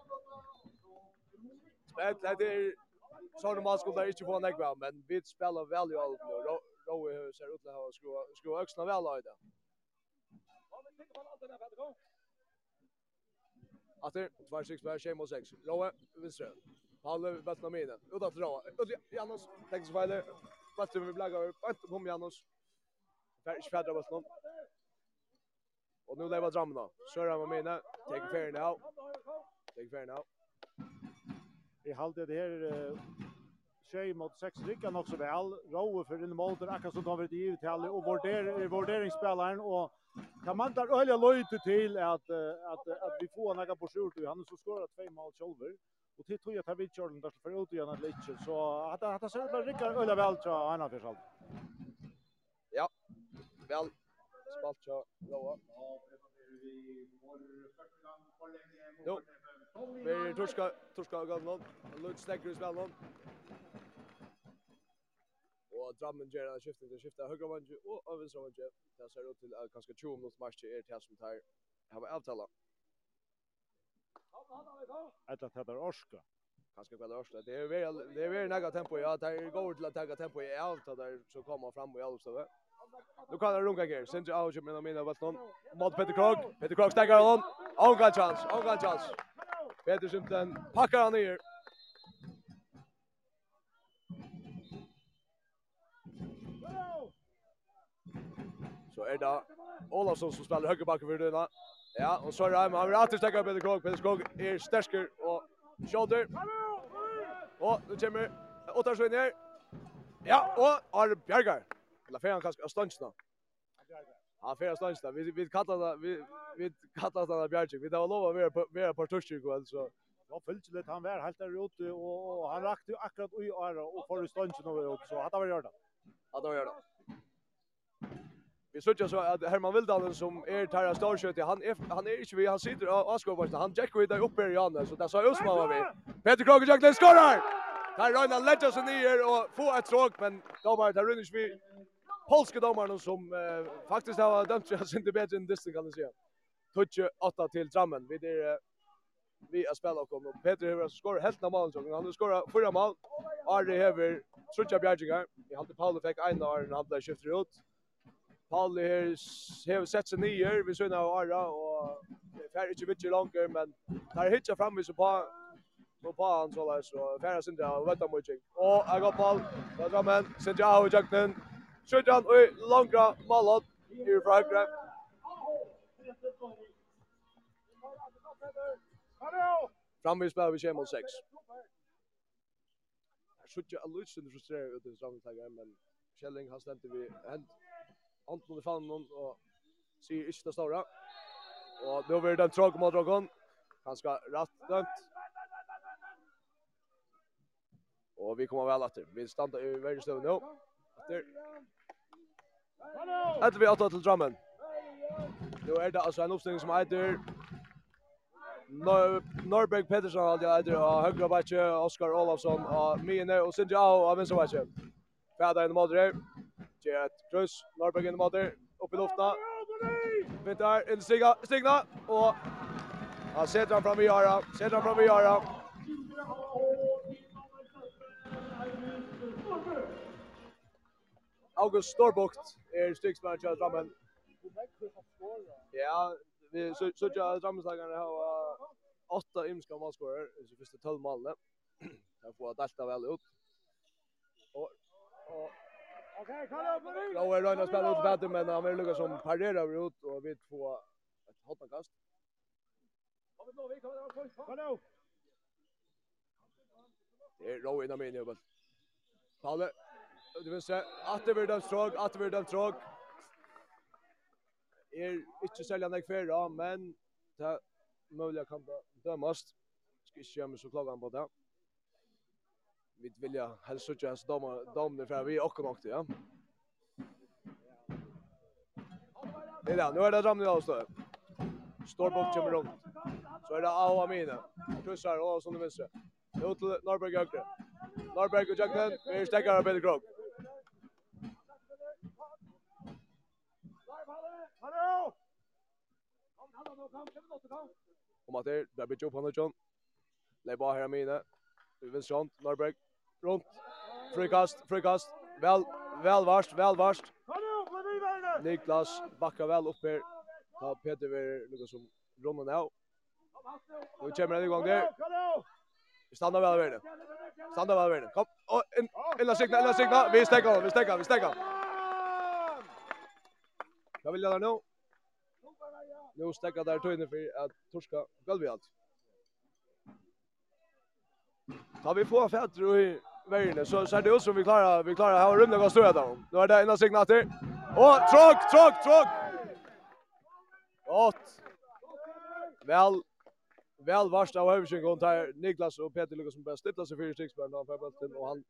Det det är så när man skulle inte få en ekva men vi spelar väl ju allt nu. Rowe ser ut att skruva skruva öxna väl av det. Atter, 2-6 på Shame och 6. Rowe, vinstre. Palle, Vatnamine. Utanför Rowe. Ut, Janus, teknisk vi Vatnamine, blaggar. Bant, kom Janus. Fär inte fjädra bollen. Och nu lever Dramna. han med mina. Take fair now. Take fair now. Jeg halte det här tjej mot sex ryggar nok så väl. Rowe för en mål där akkurat som kommer ut i givet Og och värderar värderingsspelaren och kan man där öliga löjte till att att att vi får några på skjort han så skåret två mål själver. Och till tror tar att vi der for där för ut litt. Så lite så att att så ryggar öliga väl tror jag han har försökt. Vel, spalt ja, Loa. Jo, vi er torska, torska av gavnån. Lund snekker i spillnån. Og Drammen gjør en skifting til skiftet høyre vanje og øvensre vanje. Det ser ut til at ganske 20 minutter marsje er til som tar hava avtala. Etter at det er orska. Kanskje kvelder orska. Det er veldig nega tempo, ja. Det er går til å tega tempo i avtala der som kommer fram i avtala. Nu kan han runka här. Sindri Auge med mina vart. Mot Peter Krog. Peter Krog stäcker honom. Hon kan chans. Hon chans. Peter Simpson packar han ner. Så är det Olafsson som spelar högerbacken för Runa. Ja, och så är det han vill alltid stäcka Peter Krog. Peter Krog är stärsker och shoulder. Och nu kommer Ottarsson ner. Ja, och Arne Bjergar. Eller fer han kanskje av stundsna. Ja, fer av stundsna. Vi vi kallar det vi vi kallar det Bjarke. Vi har lova vera vera på tursjuk og så. Ja, fyllt litt. han var helt der ute, og og han rakte jo akkurat ui åra, og for i stundsen over opp, så hadde han vært gjør det. Hadde han vært gjør det. Vi sluttar så at Herman Vildalen som er Tarja Starsjöti, han er, han er ikke vi, han sitter av Askobarsen, han jekker vi der oppe i Janne, så det sa Øsman var vi. Peter Kroger Jacklen skorar! Her Røyna legger seg nye og få et tråk, men da var det Røyna ikke vi polske domaren som eh, faktiskt har dömt sig inte bättre än distan kan man säga. Tutje 8 till Drammen. Vi är eh, vi har spelat och kommer. Peter Hever skorar helt när målen han har skorar fyra mål. Ari Hever trutja bjärgingar. Vi hade Paul fick en av han andra skiftet ut. Paul här har sett sig nyer. Vi synar av Arra, och det är inte mycket långt men där hittar fram vi så på Så på han så där så färdas inte av vänta mycket. Och jag går på Där drar men. Sen jag och Jackson. Sjøtjan og Langra Malot i Frankrike. Fram i spil vi kommer 6. Jeg synes ikke alle utstående frustrerer ut i sammentegget, men Kjelling han stemte vi hent. Anton i fanen og sier ikke det store. Og nå blir det en tråk mot tråkken. Han skal rett dømt. Og vi kommer vel etter. Vi stander i verdensstøven nå. Etter. Etter vi åtta til Drammen. Nå er det altså en oppstilling som heter Nor Norberg Pedersen har det etter av høyre bakke, Oskar Olafsson av Miene og Sindri Aho av venstre bakke. Fæda inn i måter her. Gjør et kryss, Norberg inn i måter, opp i lufta. Vintar inn i stigna, stigna, og han setter han fram i Jara, setter han fram i Jara. August Storbukt er stygsmann til Drammen. Ja, vi så så jag Drammenslagarna har åtta ymska målscorer i de första 12 målen. Jag får delta väl ut. Och och Okej, kalla på dig. Då är Röna spelar ut batter men han vill lucka som parerar ut och vi får ett hotta kast. Kom nu, vi kommer att få. Kom nu. Det är Röna med nu. Palle du vil se, at det blir dømt tråk, at det blir dømt tråk. Er ikke selja nek fyrra, men det er mulig kan dømast. Skal ikke gjøre meg så klagan på det. Vi vilja helst ikke hans damene fra vi okkur nok til, ja. Det er det, nu er det ramlig av støy. Storbukt kommer rundt. Så er det Aho Amine. Kryssar, og sånn det minste. Ut til Norberg Jøgre. Norberg og Jøgren, vi stekker av Billy Grog. Kom att det där blir jobb han och John. Lägg bara här mina. Vi vill sånt Norberg runt. Frikast, frikast. Väl, väl varst, väl varst. Niklas backar väl upp här. Ta Peter ver Lucas som runnar nu. Nu kommer det igång där. Stanna väl över det. Stanna väl över det. Kom. Och en eller signa, eller signa. Vi stäcker, vi stäcker, vi stäcker. Jag vill göra nu nu stäcker där tøyne för att torska galvi Ta vi på fätter i värjene så så det oss som vi klarar vi klarar här rummet går stora där. Nu är det ena signater. Og tråk, tråk, tråk. Gott. Väl väl varst av Hövsington där Niklas och Peter Lukas som börjar stilla sig för sticksband och han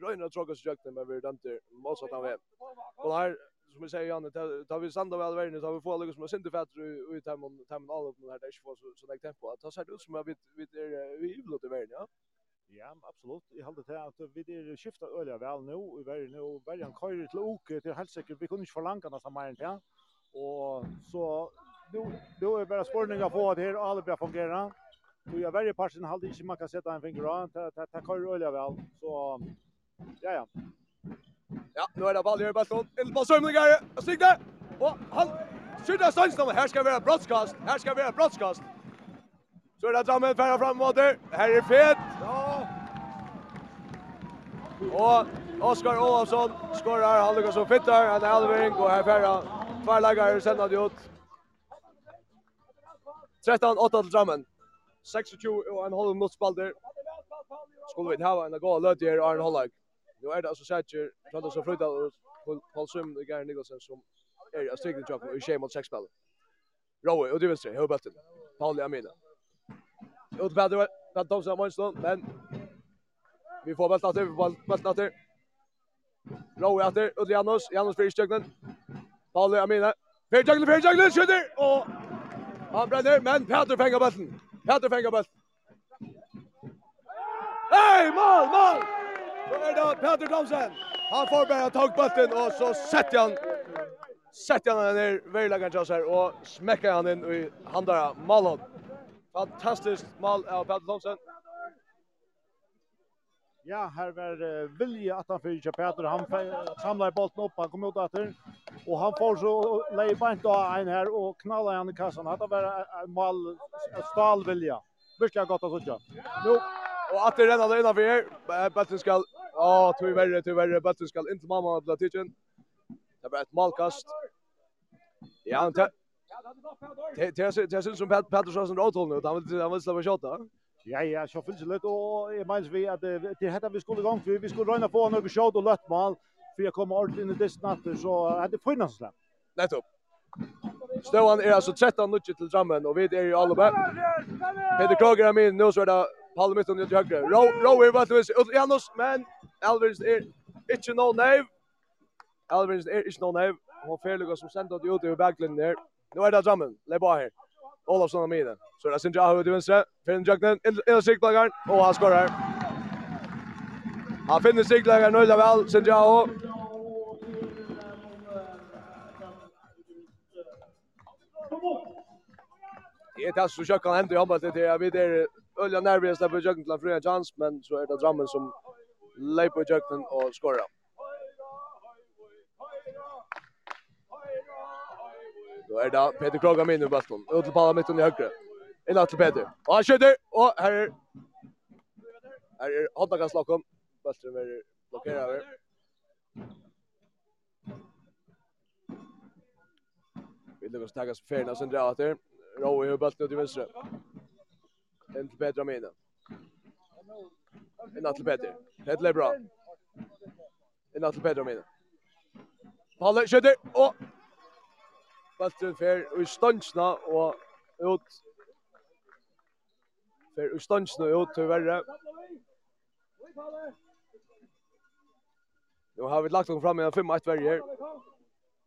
röjnar tråkas jakten men vi dömte mot att han väl. Och här som vi säger Janne, tar vi sanda väl världen, tar vi får alla som har synd i fätter i tämmen all upp här, det är inte så sådana tempo. att ta sig ut som vi vi är hyvlat i världen, ja? Ja, absolut. Jag håller till att vi det skiftat öliga väl nu i nu och början köjer till Oke, till helt säkert. Vi kunde inte förlanga nästan mer än det. Och så nu, då är bara spårningen på att här alla börjar fungera. Och jag värre parten hade inte man kan sätta en finger av. Det köjer öliga väl. Så ja, ja. Ja, nu är det ball i Bastron. In på Stig Sigde. Och han skjuter Sandström. Här ska vara brottskast. Här ska vara brottskast. Så är det Drammen färra framåt. Här är Fet. Ja. Och Oskar Olofsson skorar. Han lyckas som fittar. Han är halvering och här färra. Tvärläggare sända det ut. 13-8 till Drammen. 26 och en halv mot spalder. Skulle vi inte ha en god löt i Arne Hollag. Nu är det alltså Satcher, Trondheim som flyttar och Paul Sum och Gary Nicholson som är i strikten chock och tjej mot sexspel. Rowe och du vill säga hur bättre. Paul Amina. Och det väder vad de som måste men vi får väl att det väl att det Rowe åter och Janus, Janus för stöknen. Paul Amina. Fer juggler, fer juggler, skjuter och han bränner men Peter fänger bollen. Peter fänger bollen. Hey, mål, mål! Då är det Peter Thomsen. Han får bara tag bollen och så sätter han sätter han den ner Verlagan här och smäcker han in i handara Malon. Fantastiskt mål av Peter Thomsen. Ja, här var uh, Vilje att han fyra Peter. Han samlar bollen upp, han kom ut efter. Och han får så lägger bant av en här och knallar han i kassan. Det var en mål, en stal Vilja. Verkligen gott att sådja. Nu Och att det rennar där innanför er. Bötten ska... Ja, tur värre, tur värre. Bötten ska inte mamma bli tidsen. Det blir ett malkast. Ja, han tar... Det syns som Pettersson som rådhåll nu. Han vill, han vill släppa tjata. Ja, ja, så finns det lite. Och jag minns vi att det hette vi skulle igång. Vi skulle röjna på några tjata och lött mal. För jag kommer ordentligt in i disnatter. Så hade det funnits släpp. Nettopp. Ståan är alltså 13 nutcher till Drammen och vi är i Alba. Peter Kroger är med nu så är det Paul Mitton i högre. Row row i vart vis Janus men Alvarez är inte no nave. Alvarez är inte no nave. Hon färliga som sent ut ut i backlinjen där. Nu är det Drummond. Le bara här. Olofsson med den. Så det syns jag har till vänster. Finn Jackson in i siktlagaren och han skorar. Han finner siktlagaren nöjda väl syns jag. Det är det som kör kan hända i handbollen det är vi där Ölja nervis där på jöken till Fröja Jans men så är det Drammen som lägger på jöken och skorar. Då är det Peter Kroga min i baston. Ut till Palla mitten i högre. In till Peter. Och han skjuter och här är här är Hoddagan Slockum. Bastren är blockerad över. Vi lyckas taggas färna sen drar åter. Rowe i bulten ut i venstre. En till Petra mina. En till Petter. Det är bra. En till Petra mina. Palle skjuter och Baltur fer i stansna och ut fer i stansna ut tyvärr. Nu har vi lagt dem fram i en 5-1 värjer.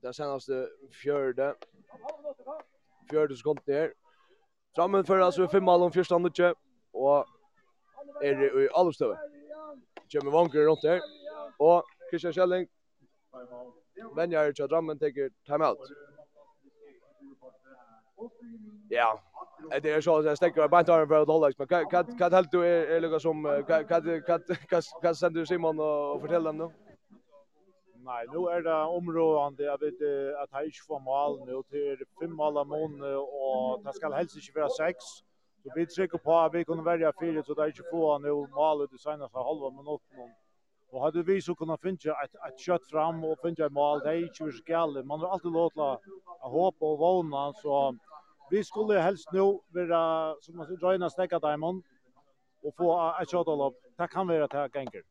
Det senaste fjörde. Fjörde sekund ner. Drammen fører altså fem mål om første andre og er i Alvstøve. Kjemmer vanker rundt her. Og Christian Kjelling venjar til Drammen teker timeout. Ja, det er så at jeg stekker bare tar en for å holde, men hva helt du er lukket som, hva sender du Simon og forteller dem nå? Nej, nu är det områdande jag vet att han inte får mål nu till fem mål av månaden och det ska helst inte vara sex. Så vi trycker på att vi kunde välja fyra så det är inte få nu mål ut i senaste halva minuten. Och hade vi så kunnat finna ett, ett kött fram och finna ett mål, det är inte hur skall. Man har alltid låtit håpa och våna så vi skulle helst nu vara, som man säger, röjna stäcka diamond och få ett all av Det kan vara det här gänger.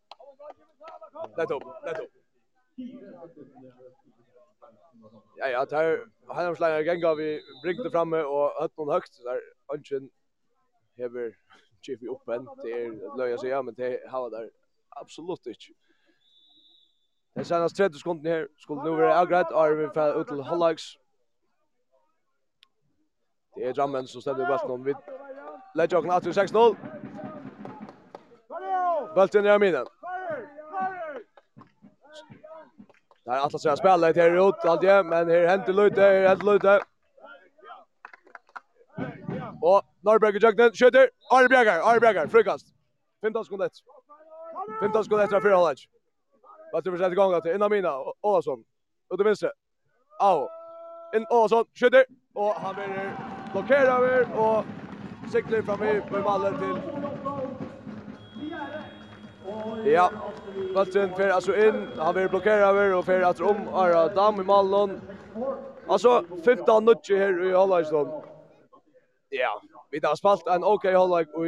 Lätt upp, lätt. Ja, ja, der Heimarsleger gänga vi bringte framme og hatt noen högt der Anchen hever chief upp oppen, det löja sig ja, men det hava der absolutt ikke. Den senast 30 sekunder här skulle nu vara avgreit, og vi fra ut till Hallax. Det är Drammen som ställer bollen om vi lägger åkne 18-6-0. Bollen är Aminen. Där Atlas ska spela det här ut allt men här händer lite här händer lite. Och Norberg Jagden skjuter. Arbjergar, Arbjergar frikast. 15 sekunder. 15 sekunder efter fyra hållet. Vad tror du sätter igång att innan mina Olsson. Och det vänster. Au. En Olsson skjuter och han blir blockerad över och cyklar fram i på mallen till Ja. Bulten för alltså in har vi blockerat över och för att om Ara dam i Mallon. Alltså 15 nutje här i Hallarsson. Ja, vi har spalt en okej hallag och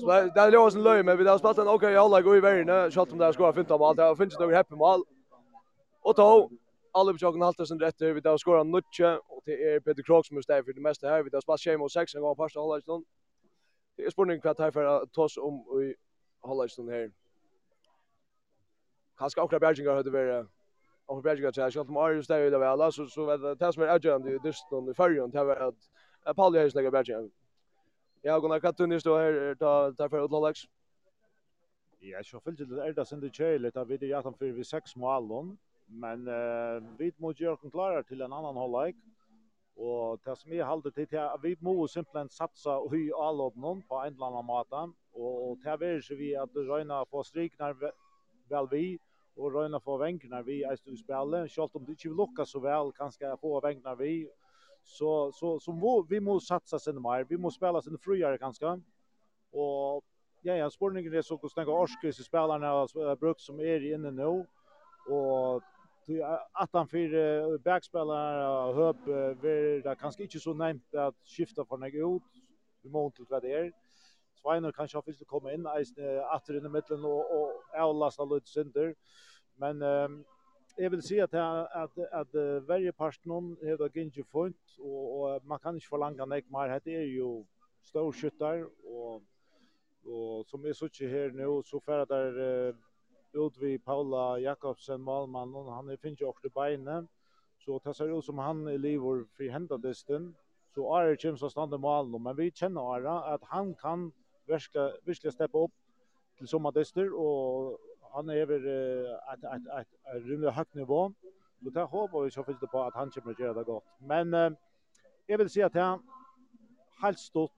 Så det är låsen löj men vi har spalt en okej hallag och i världen shot om där skora 15 mål. Det finns några happy mål. Och då Alle bjørgen haltar sin rätt vi där skorar nutje och det är Peter Krog som är stäv för det mesta här vi där spalt schema och sex en gång första halvlek Det är spurning kvart här för att ta oss om i hålla i stund her. Kanskje akkurat Berginger hadde vært og Berginger til, selv om Arius der ville være, så, så vet det som er avgjørende i dysten i førjen, det var att jeg palde høyest legger Berginger. Ja, Gunnar, hva tunnig stå her, ta, ta för å Alex? Ja, så fyllt det är det sen det kjøylig, da vidt jeg at han fyrer vi mål då. men eh vi måste göra den klarer til en annan hållag. Og det som jeg halder til, er at vi må simpelthen satsa og høy avlåpen på en eller annen måte. Og det er ikke vi at røyna få strikner vel vi, og røyna få venkner vi er i spillet. Selv om det ikke lukkar så vel, kanskje få venkner vi. Så, så, så må, vi må satsa sen mer, vi må spela sen friare kanskje. Og ja, ja, spurningen er så hvordan det går orskvis spillerne har brukt som er inne nå. Og att han för backspelare och höp vill det kanske inte så nämnt att skifta för något ut. Vi måste till vad det är. Sveiner kanske har fyllt komma in inn i mitten och och avlasta lite sönder. Men um, jag vill si att att att varje part parten har då ginger fått och och man kan inte förlanga nek mer det er ju stor skyttar och och som är så här nu så færre der uh, ut vid Paula Jakobsen Malman och han finns ju också i benen så det ser ut som han i livor för hända dysten så Ara James som stannat Malman men vi känner Ara att han kan verkligen verkligen steppa upp till sommardyster och han är över ett ett ett rymligt högt nivå så det hoppas vi så finns det på att han kommer att göra det gott. Men eh, jag vill säga att han helt stort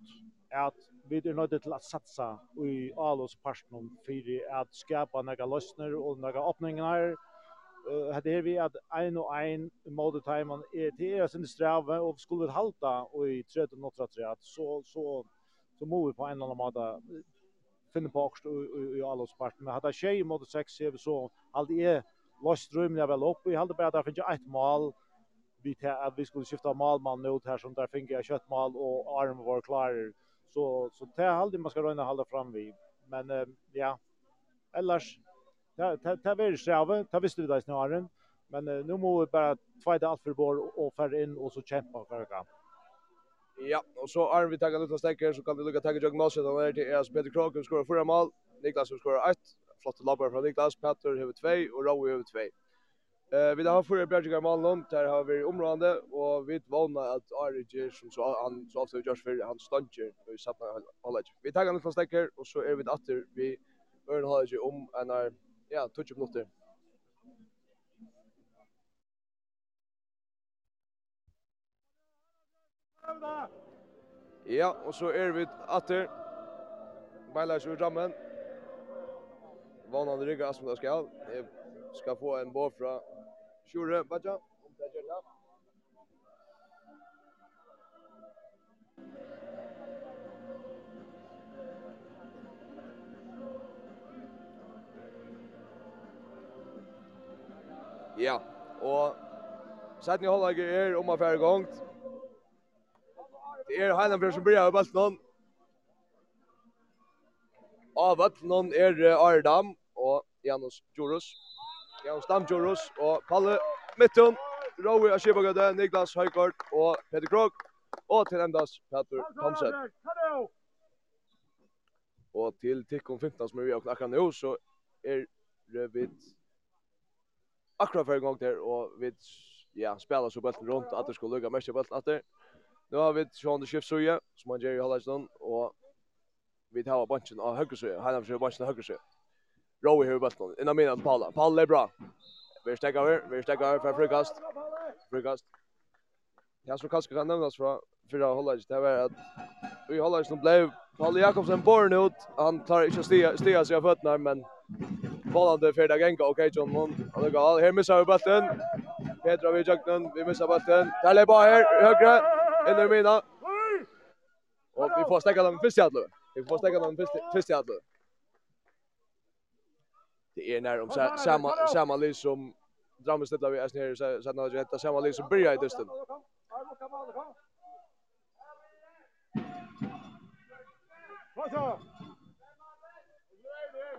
är att vi er nødt til å satsa i Alos parten for at skapa noen løsner og noen åpninger. Uh, det er vi at ein og ein måte timen er til er sin strave, og skulle vi halta og i 13.83, så, så, så må vi på en eller annen måte finne på akkurat i, i, i alosparten. Men hadde tjej i måte 6, så alltid er løst rymlig vel opp. Vi hadde bare at det finnes ett mål, vi til at vi skulle skifta malmann ut her som der finner jeg kjøttmal og arm var klarer Så så det är alltid man ska röna hålla fram vi Men eh, ja, ellers ja, det vill blir ta det visste vi där snarare. Men eh, nu måste vi bara tvåda allt för vår och för in och så kämpa för kamp Ja, och så er vi tagga lite stekker, så kan vi lucka tagga jag mål så där til ES Peter Kroken, som skorar fyra mål. Niklas som skorar ett. Flotte labbar från Niklas, Petter har två och Rowe har två. Eh vi har för Bradger Malon där har vi områdande och vi vånar att Arige som så han så också Josh för han stanker och satt alla. Vi tar han från stäcker och så är vi åter vi Örn har om en är ja touch upp. Ja, och så är vi åter. Bailar ju rammen. Vanan ryggar som det ska. Jag ska få en boll från Sjure, Baja. Ja, og sætni halvleik er om affære gongt. Det er Heilenberg som byrjar av noen. Av vøtlen er Ardam og Janus Jorus. Ja, Stamjoros og Palle Mittun, Rowe av Skibagøde, Niklas Høygaard og Peter Krog, og til endas Peter Thomsen. Og til Tikkum 15 som er vi akkurat nå, så er det vidt akkurat hver gang der, og vi ja, spela så bølten rundt, at det skulle lukka mest i bølten etter. det. Nå har vi Sean Schiffsøye, som han gjør i halvdagsdagen, og vi tar bunchen av høyresøye, han har bunchen av høyresøye. Rowe här i bulten. Innan minnen Paula. Paula är bra. Vi stäcker över. Vi stäcker över för frukast. Frukast. Jag så kanske kan nämnas för fyra hållaget. Det var att vi hållaget som blev Paul Jakobsen born ut. Han tar inte stiga, stiga sig av fötterna men bollande för dagen gå Okej John Mon. Han det gal. Här missar vi bulten. Petra vi jöknen. Vi missar bulten. Där är bara här. Högre. Innan minnen. Och vi får stäcka dem först i alla. Vi får stäcka dem först i alla det är när de samma samma liv som drömmer släppta vi är nere så så när det heter samma liv som börjar i dysten.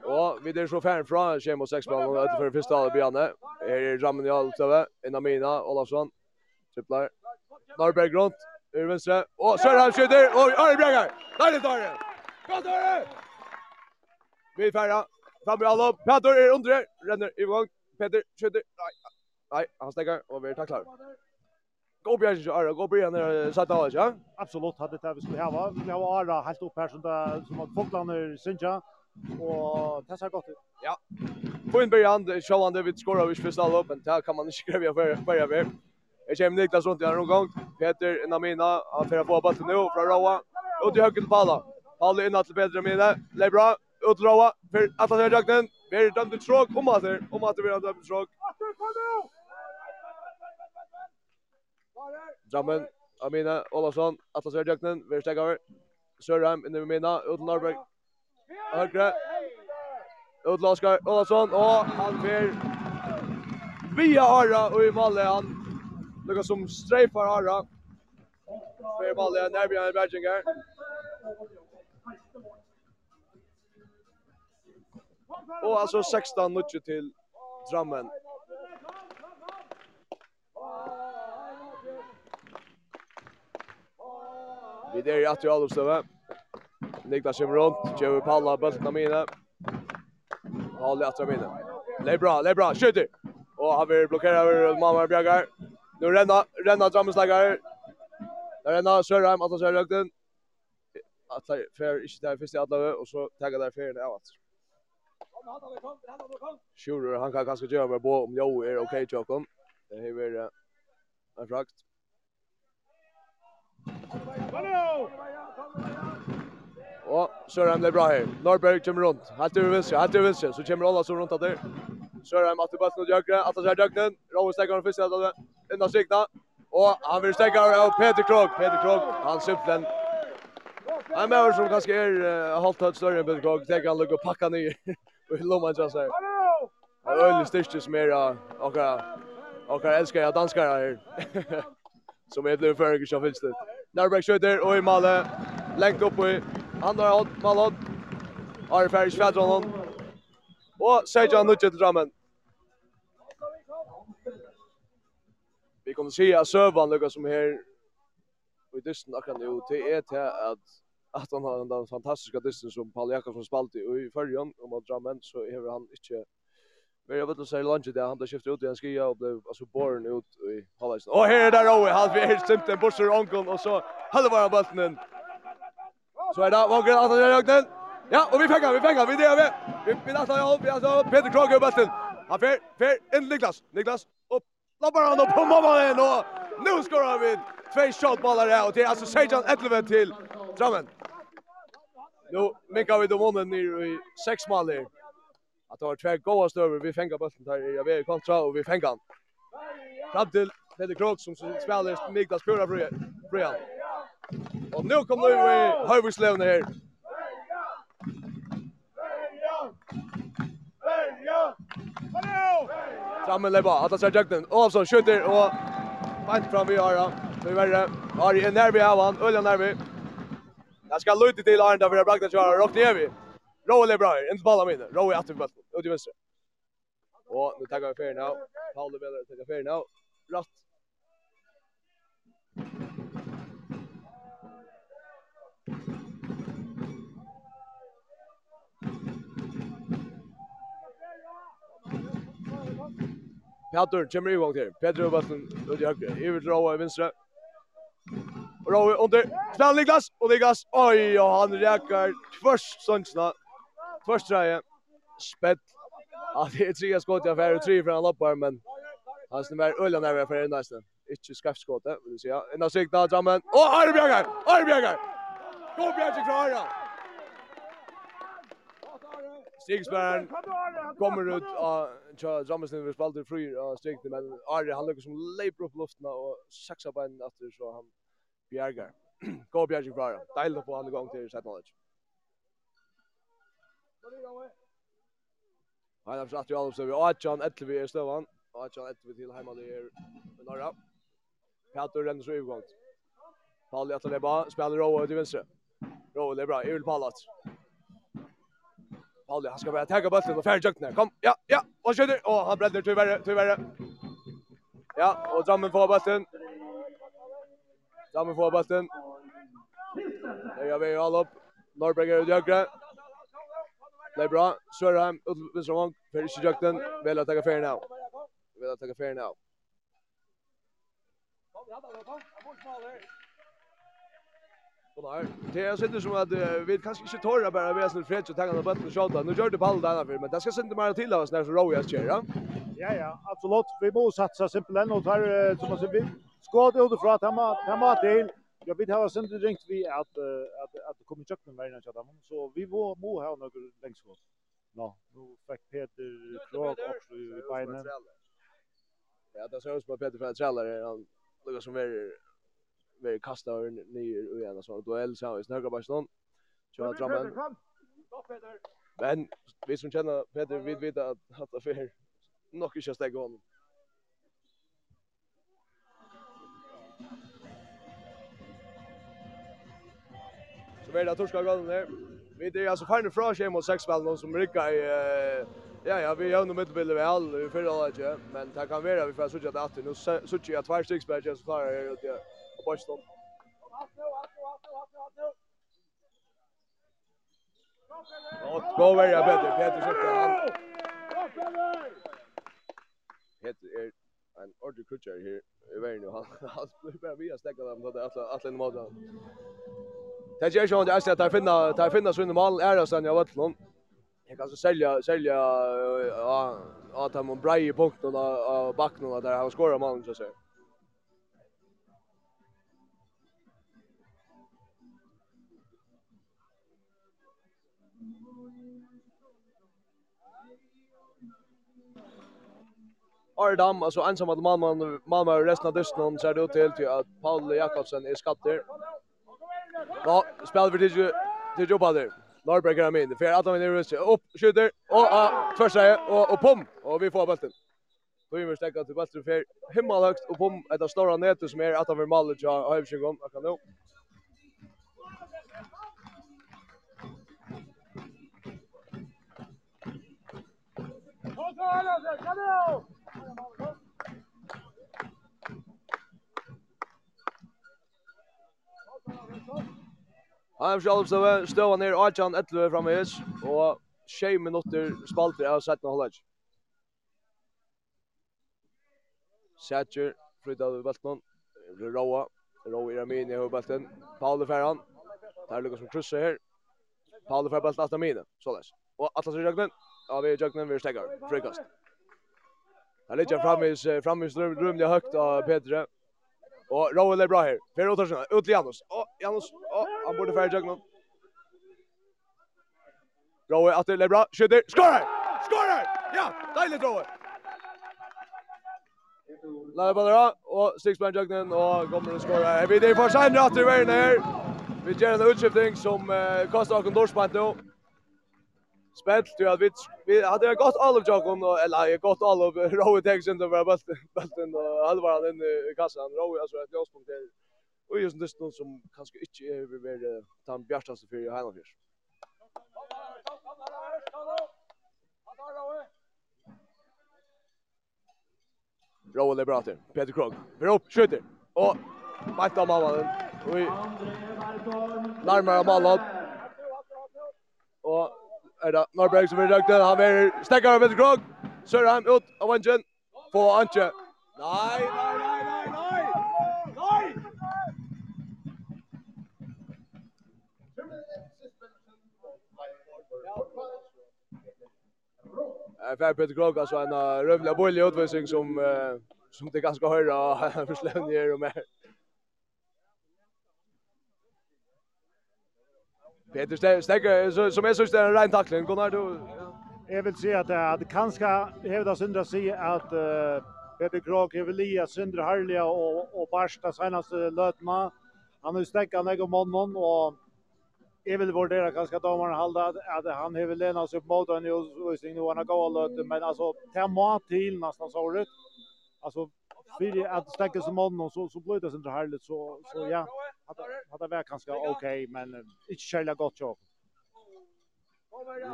Och vi det så färn från Shem och sex bollen ut för första halvlek Bjarne. Här är Ramon Jaltove, Enamina Olafsson. Tripplar. Norberg Grant, ur venstre. Och så han skjuter och Arne Bragar. Där det tar det. Gott Arne. Vi färra. Frammer alla. Petter är under. Renner i gång. Petter skjuter. Nej. Nej, han stäcker och vi tacklar. Gå på Jens Ara, gå på Jens satt av oss, ja. Absolut hade det vi skulle ha. Vi har Ara helt upp här som det, som att Folklander synja och det ser gott ut. Ja. På en början Sjöland vid skorar vi första lopp men det kan man inte skriva för börja med. Jag kommer Niklas runt i någon gång. Peter innan mina, han får på bollen nu från Roa. Och till höger till Palla. Palla in att Peter med det. Det är bra utlova för att han jakten. Ver dömd ut tråk om att om att vi har dömd tråk. Drammen, Amina Olafsson, Atlas Jakten, ver stäck över. Sörheim inne med Mina, Utan Norberg. Högre. Utan Oskar Olafsson och han ver via Ara och i Malle han Lucas som strejfar Ara. Ver Malle närmare Berginger. Och altså 16-0 till Drammen. Vi der i atri Alupstøve. Niklas kommer rundt, Joey Palla, bøltene mine. Halle atri mine. Det er bra, det er bra, skjuter! Og han vil blokkere over Mamma Bjergar. Nu renna, renna drammeslager. Nå renna Sørheim, Atla Sørheim, Atla Sørheim, Atla Sørheim, Atla Sørheim, Atla Sørheim, Atla Sørheim, Atla Sørheim, Atla Sørheim, Atla Sure, han kan kanskje gjøre meg på om jo er ok, Tjokom. Det er vært en frakt. Og Sørheim det bra her. Norberg kommer rundt. Helt til venstre, helt til venstre. Så kommer Ola som rundt der. Sørheim at det bare snod jøkre. At det er døgnen. Rauer stekker han først. Innan strikna. Og han vil stekke av Peter Krog. Peter Krog, han simpelthen Han er med som kanskje er halvt høyt større enn Peter Krog. Tenker han lukker pakka nye. Och hur långt jag säger. Det är öl som mer och och jag älskar jag danskar här. Som är det för som finns det. Närbäck skjuter och i målet. Längt upp i andra håll målet. Är färdig Svadron. Och Sejan nu till drammen. Vi kommer se att Sövan lukkar som här. Och i dysten akkurat nu till är till att att han har den fantastiska dysten som Paul Jakobsson spalt i i förrjon om att dra men så har han inte Men jag vet inte säga lunch där han där skiftade ut i en skia och blev alltså born ut i halvleken. Och här är där Owe, han blir helt stämt en bussar onkel och så håller bara bollen. Så är det Vågren att jag gör. Ja, och vi fänger, vi fänger, vi det vi. Vi vill att jag upp, alltså Peter Krage bollen. Han fer, fer in Niklas, Niklas upp. Loppar han upp på mamman och nu skorar vi. Två shotbollar där och det är alltså Sejan 11 till Drammen. Nu minkar vi domonen ner i sex mål maler. Att det var tvär goda stöver. Vi fänger bulten där Jag vet kontra och vi fänger han. Fram till Peter Krog som spelar Mikaels pura Brian. Och nu kommer vi i Höjvurslövne här. Framme Leba, att han ser jakten. Olsson skjuter och fint fram vi har han. Nu är det. Ari är nervi av han, Ölja nervi. Jag ska luta till Arnda för jag bragda köra rakt ner vi. Rowe är bra, inte bollen mina. Rowe är att på ut i vänster. Och nu tar vi fair now. Paul vill ta fair now. Rätt. Petter kommer i våg till. Petter och Bassen ut i höger. Ivert Rowe i vänster. Rowe under. Snäll Niklas och Niklas. Oj, och han räcker först sånsna. Först träje. Spett. Ja, det är tre skott jag färre tre från loppar men han snämmer ölen där för nästan. Inte skaffskottet, vill säga. En av signa drammen. Och Arbjärgar. Arbjärgar. Kom Bjärge klara. Stigsbjörn kommer ut av Tja Drammesen vi spalter fri av stigten, men Ari han lyckas som leipar upp luften och saxar en efter så han Bjergar. Gå Bjergar fra det. Deilig å han i gang til set knowledge. Nei, det er at vi alle ser vi. Atjan, etter vi er støvann. Atjan, etter vi til heimalig er i Norra. Peter renner så overgångt. Palli etter leba, spiller Rowe til vinstre. Rowe, det er bra. Jeg vil Pallat. Palli, han skal bare tagga bøtten og færre jøkkene. Kom, ja, ja, og skjøter. Og han brenner, tyverre, tyverre. Ja, og Drammen får bøtten. Sammen får bulten. Det gör vi all upp. Norberg är høyre. Det är bra. Sörheim, ut til venstre vang. Per ikke jøkten. att ta takke ferien av. att ta takke ferien Och där. det är sitter som at vi kanske inte tårer bare ved sin fred og takke den bøtten og Nu Nå gjør det ball där för men det ska sända mer till oss när så Rojas kör, Ja, ja, ja, absolut. Vi må satsa simpelthen og tar, som man sier, skåd ut fra tema tema til Jag vet har sen ringt vi att att att det kommer chucken vägen att dem så vi var må ha några längs skott. Nå, nu fick Peter Krog också i benen. Ja, det såg ut på Peter för trallare han lukar som är very kasta ner och en sån duell så i snöga bara Barcelona. Så drammen. Men vi som känner Peter vet vet att att affär nog inte stäga honom. vera torska gången där. Vi det är alltså fine fra skem mot sex spel någon som rycka i eh, ja ja vi har nog mittbilden väl i förra inte men det kan vara vi får söka det att nu söker jag två stycken spelare så klarar jag det och bara stå. Och gå välja Peter. Peter skjuter han. Peter är en ordentlig kutcher här i världen. Han blir bara via stäckan. Han hade alla alla mot honom. Det är ju så att jag tar finna tar finna så en mål är det sen jag vet någon. Jag kan så sälja sälja ja att han brai i punkten och backen där han skorar mål så så. Ardam, alltså ensam att Malmö Malmö resten av dysten så är det ut till att Paul Jakobsen är skatter. Ja, spelar vi till till jobba där. Norberg är med. För att han är rus upp skjuter och ja, första och och pom och vi får bollen. Då vi stäcka till bollen för himmelhögt och pom ett av stora nätet som är att av målet jag har ju gått. Jag kan nu. Han Adam Sjalopstøve støva ned 18-11 framvis, og 6 minutter spalter av 17 halvleik. Sætjer flytta av Roa, Roa Råa Iramini i Belten, Paul Ferran, der lukkar som krysser her, Paul Ferran Belten Atla Mine, såles. Og Atlas i Røgnen, av i Røgnen vi stekkar, frikast. Der ligger framvis, framvis drømlig høgt av Petre, Och Raul är bra här. Fer Ottarsson ut till Janus. Och Janus. Åh, han borde färja jagna. Raul att det är bra. Skjuter. Skorar! Skorar! Ja, deilig Raul. Lägger bara då och sticks på och kommer att skora. Vi där för sen att det är här. Vi gör en utskiftning som kastar kontorsband nu spelt till att vi vi hade jag gått all of Jakob och eller jag gått all of Rowe Texan då var bulten bulten och halva den i kassan Rowe alltså ett låspunkt där. Och just det stund som kanske inte är vi väl tan bjärtaste för i Heinolfjärs. Roll är bra till. Peter Krog. för upp, skjuter. Och Mike av mannen. Och närmare målet. Och er det Norberg som blir røgten. Han blir stekkere med Krog. Sørheim ut av Angen. På Antje. Nei, nei, nei, nei, nei! Nei! Eh, får Peter Krog, altså en uh, røvlig bolig utvisning som, uh, som det ganske høyre og forslevninger og mer. Peter Stegger, som jag det är en ren tackling. Gunnar, du... Jag vill säga att det kanske hävdas syndra sig att uh, Peter Krog är väl lia syndra härliga och, och barsta senaste lötma. Han har ju stäckat ner mån och jag vill vurdera ganska damarna halda att, att han har väl länat upp mot honom i utvisning nu han har gått löt. Men alltså, det här mat till nästan såret. Alltså, för att stäcka som mannen och så så blev det sånt härligt så så ja att att det var ganska okej okay, men inte själva gott jobb.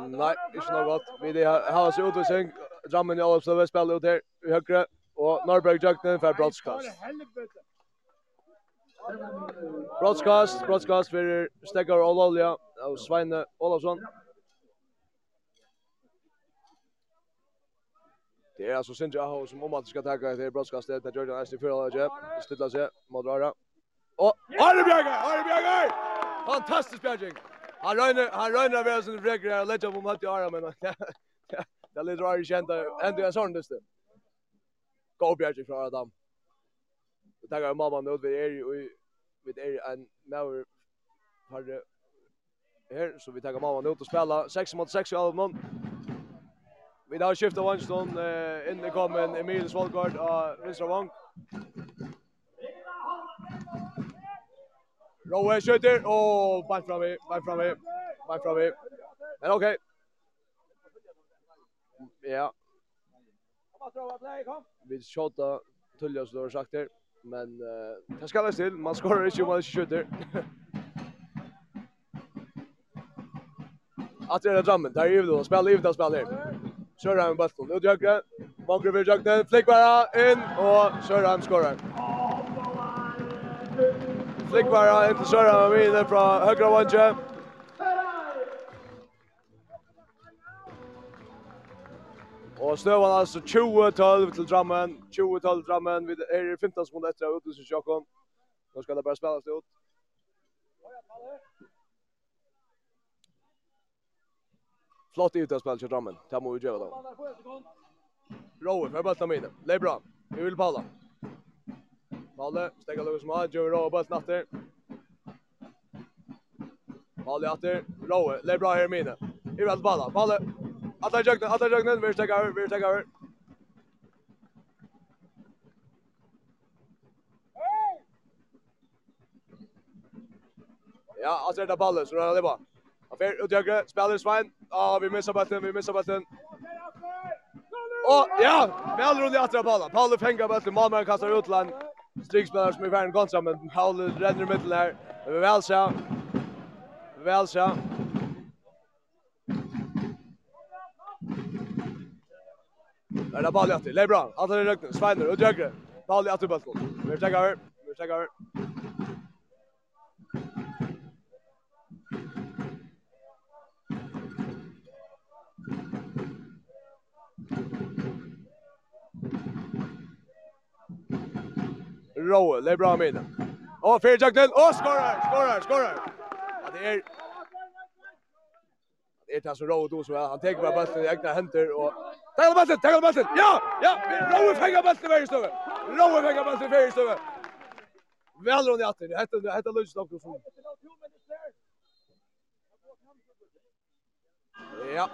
Nej, inte något gott. Vi det har så ut och sen Drammen i Alps över spelar ut här i högra och Norberg Jöknen för broadcast. Broadcast, broadcast för Steggar Olalia och Sveine Olofsson. Det är alltså Sinja Aho som om att ska tacka till broadcastet när Jordan Einstein för alla jab. Stilla sig mot Rara. Och Arne Bjerga, Arne Bjerga! Fantastisk Bjerging. Han rönner, han rönner väl sin bräcker här och lägger på i Ara men det lite rör känt ändå en sån just Gå Go Bjerging från Adam. Det tackar mamma nu vi är ju vi är en now har det här så vi tackar mamma nu att spela 6 mot 6 i Alvmon. Vi har skiftet vannstånd, eh, inne kom en Emil Svalgard av Vinstravang. Rowe skjøter, og bare fram i, bare fram i, bare fram i. Men ok. Ja. Vi skjøter tullet som du har sagt her, men eh, det skal jeg til, man skårer ikke om man ikke skjøter. Att det är drammen, där är ju då, spela livet av spela livet. Kjører med bulten. Ut høyre. Mangre vil jøgne. Flikkvara inn og Kjører skorar. Flikkvara inn til Kjører med videre från högra vanje. Og snøvann altså 20-12 til Drammen. 20-12 Drammen. Vi er 15 sekunder etter av utlysen Nå skal det bare spilles det ut. Flott ut att spela till Rammen. Det måste ju göra då. Rowe för bollen med. Det är bra. Vi vill Paula. Paula stäcker loss med Joe Rowe bulten åter. Paula åter. Rowe, det är bra här med. Vi vill Paula. Paula. Att jag jagna, att jag jagna, vi stäcker, vi stäcker. Ja, alltså det är ballen så det är bara. Affär ut högre, spelar Svein. Ja, vi missar bollen, vi missar bollen. Och ja, väl runt i andra bollen. Paul fänger bollen, Malmö kastar ut land. Strikspelare som är värn kontra, men Paul ränner i mitten här. Det är väl så. Väl så. Där är bollen till Lebron. Alltså det röknar, Svein ut högre. Paul i andra bollen. Vi tar över, vi tar över. Rowe, det är bra med. Och Fairjackden, och skorar, skorar, skorar. Ja, det är det är så Rowe då så han tar bara bollen i egna händer och tar bollen, tar bollen. Ja, ja, Rowe fänger bollen i vänsterstuvan. Rowe fänger bollen i vänsterstuvan. Väl runt i atten. det heter lunch dock så. Ja.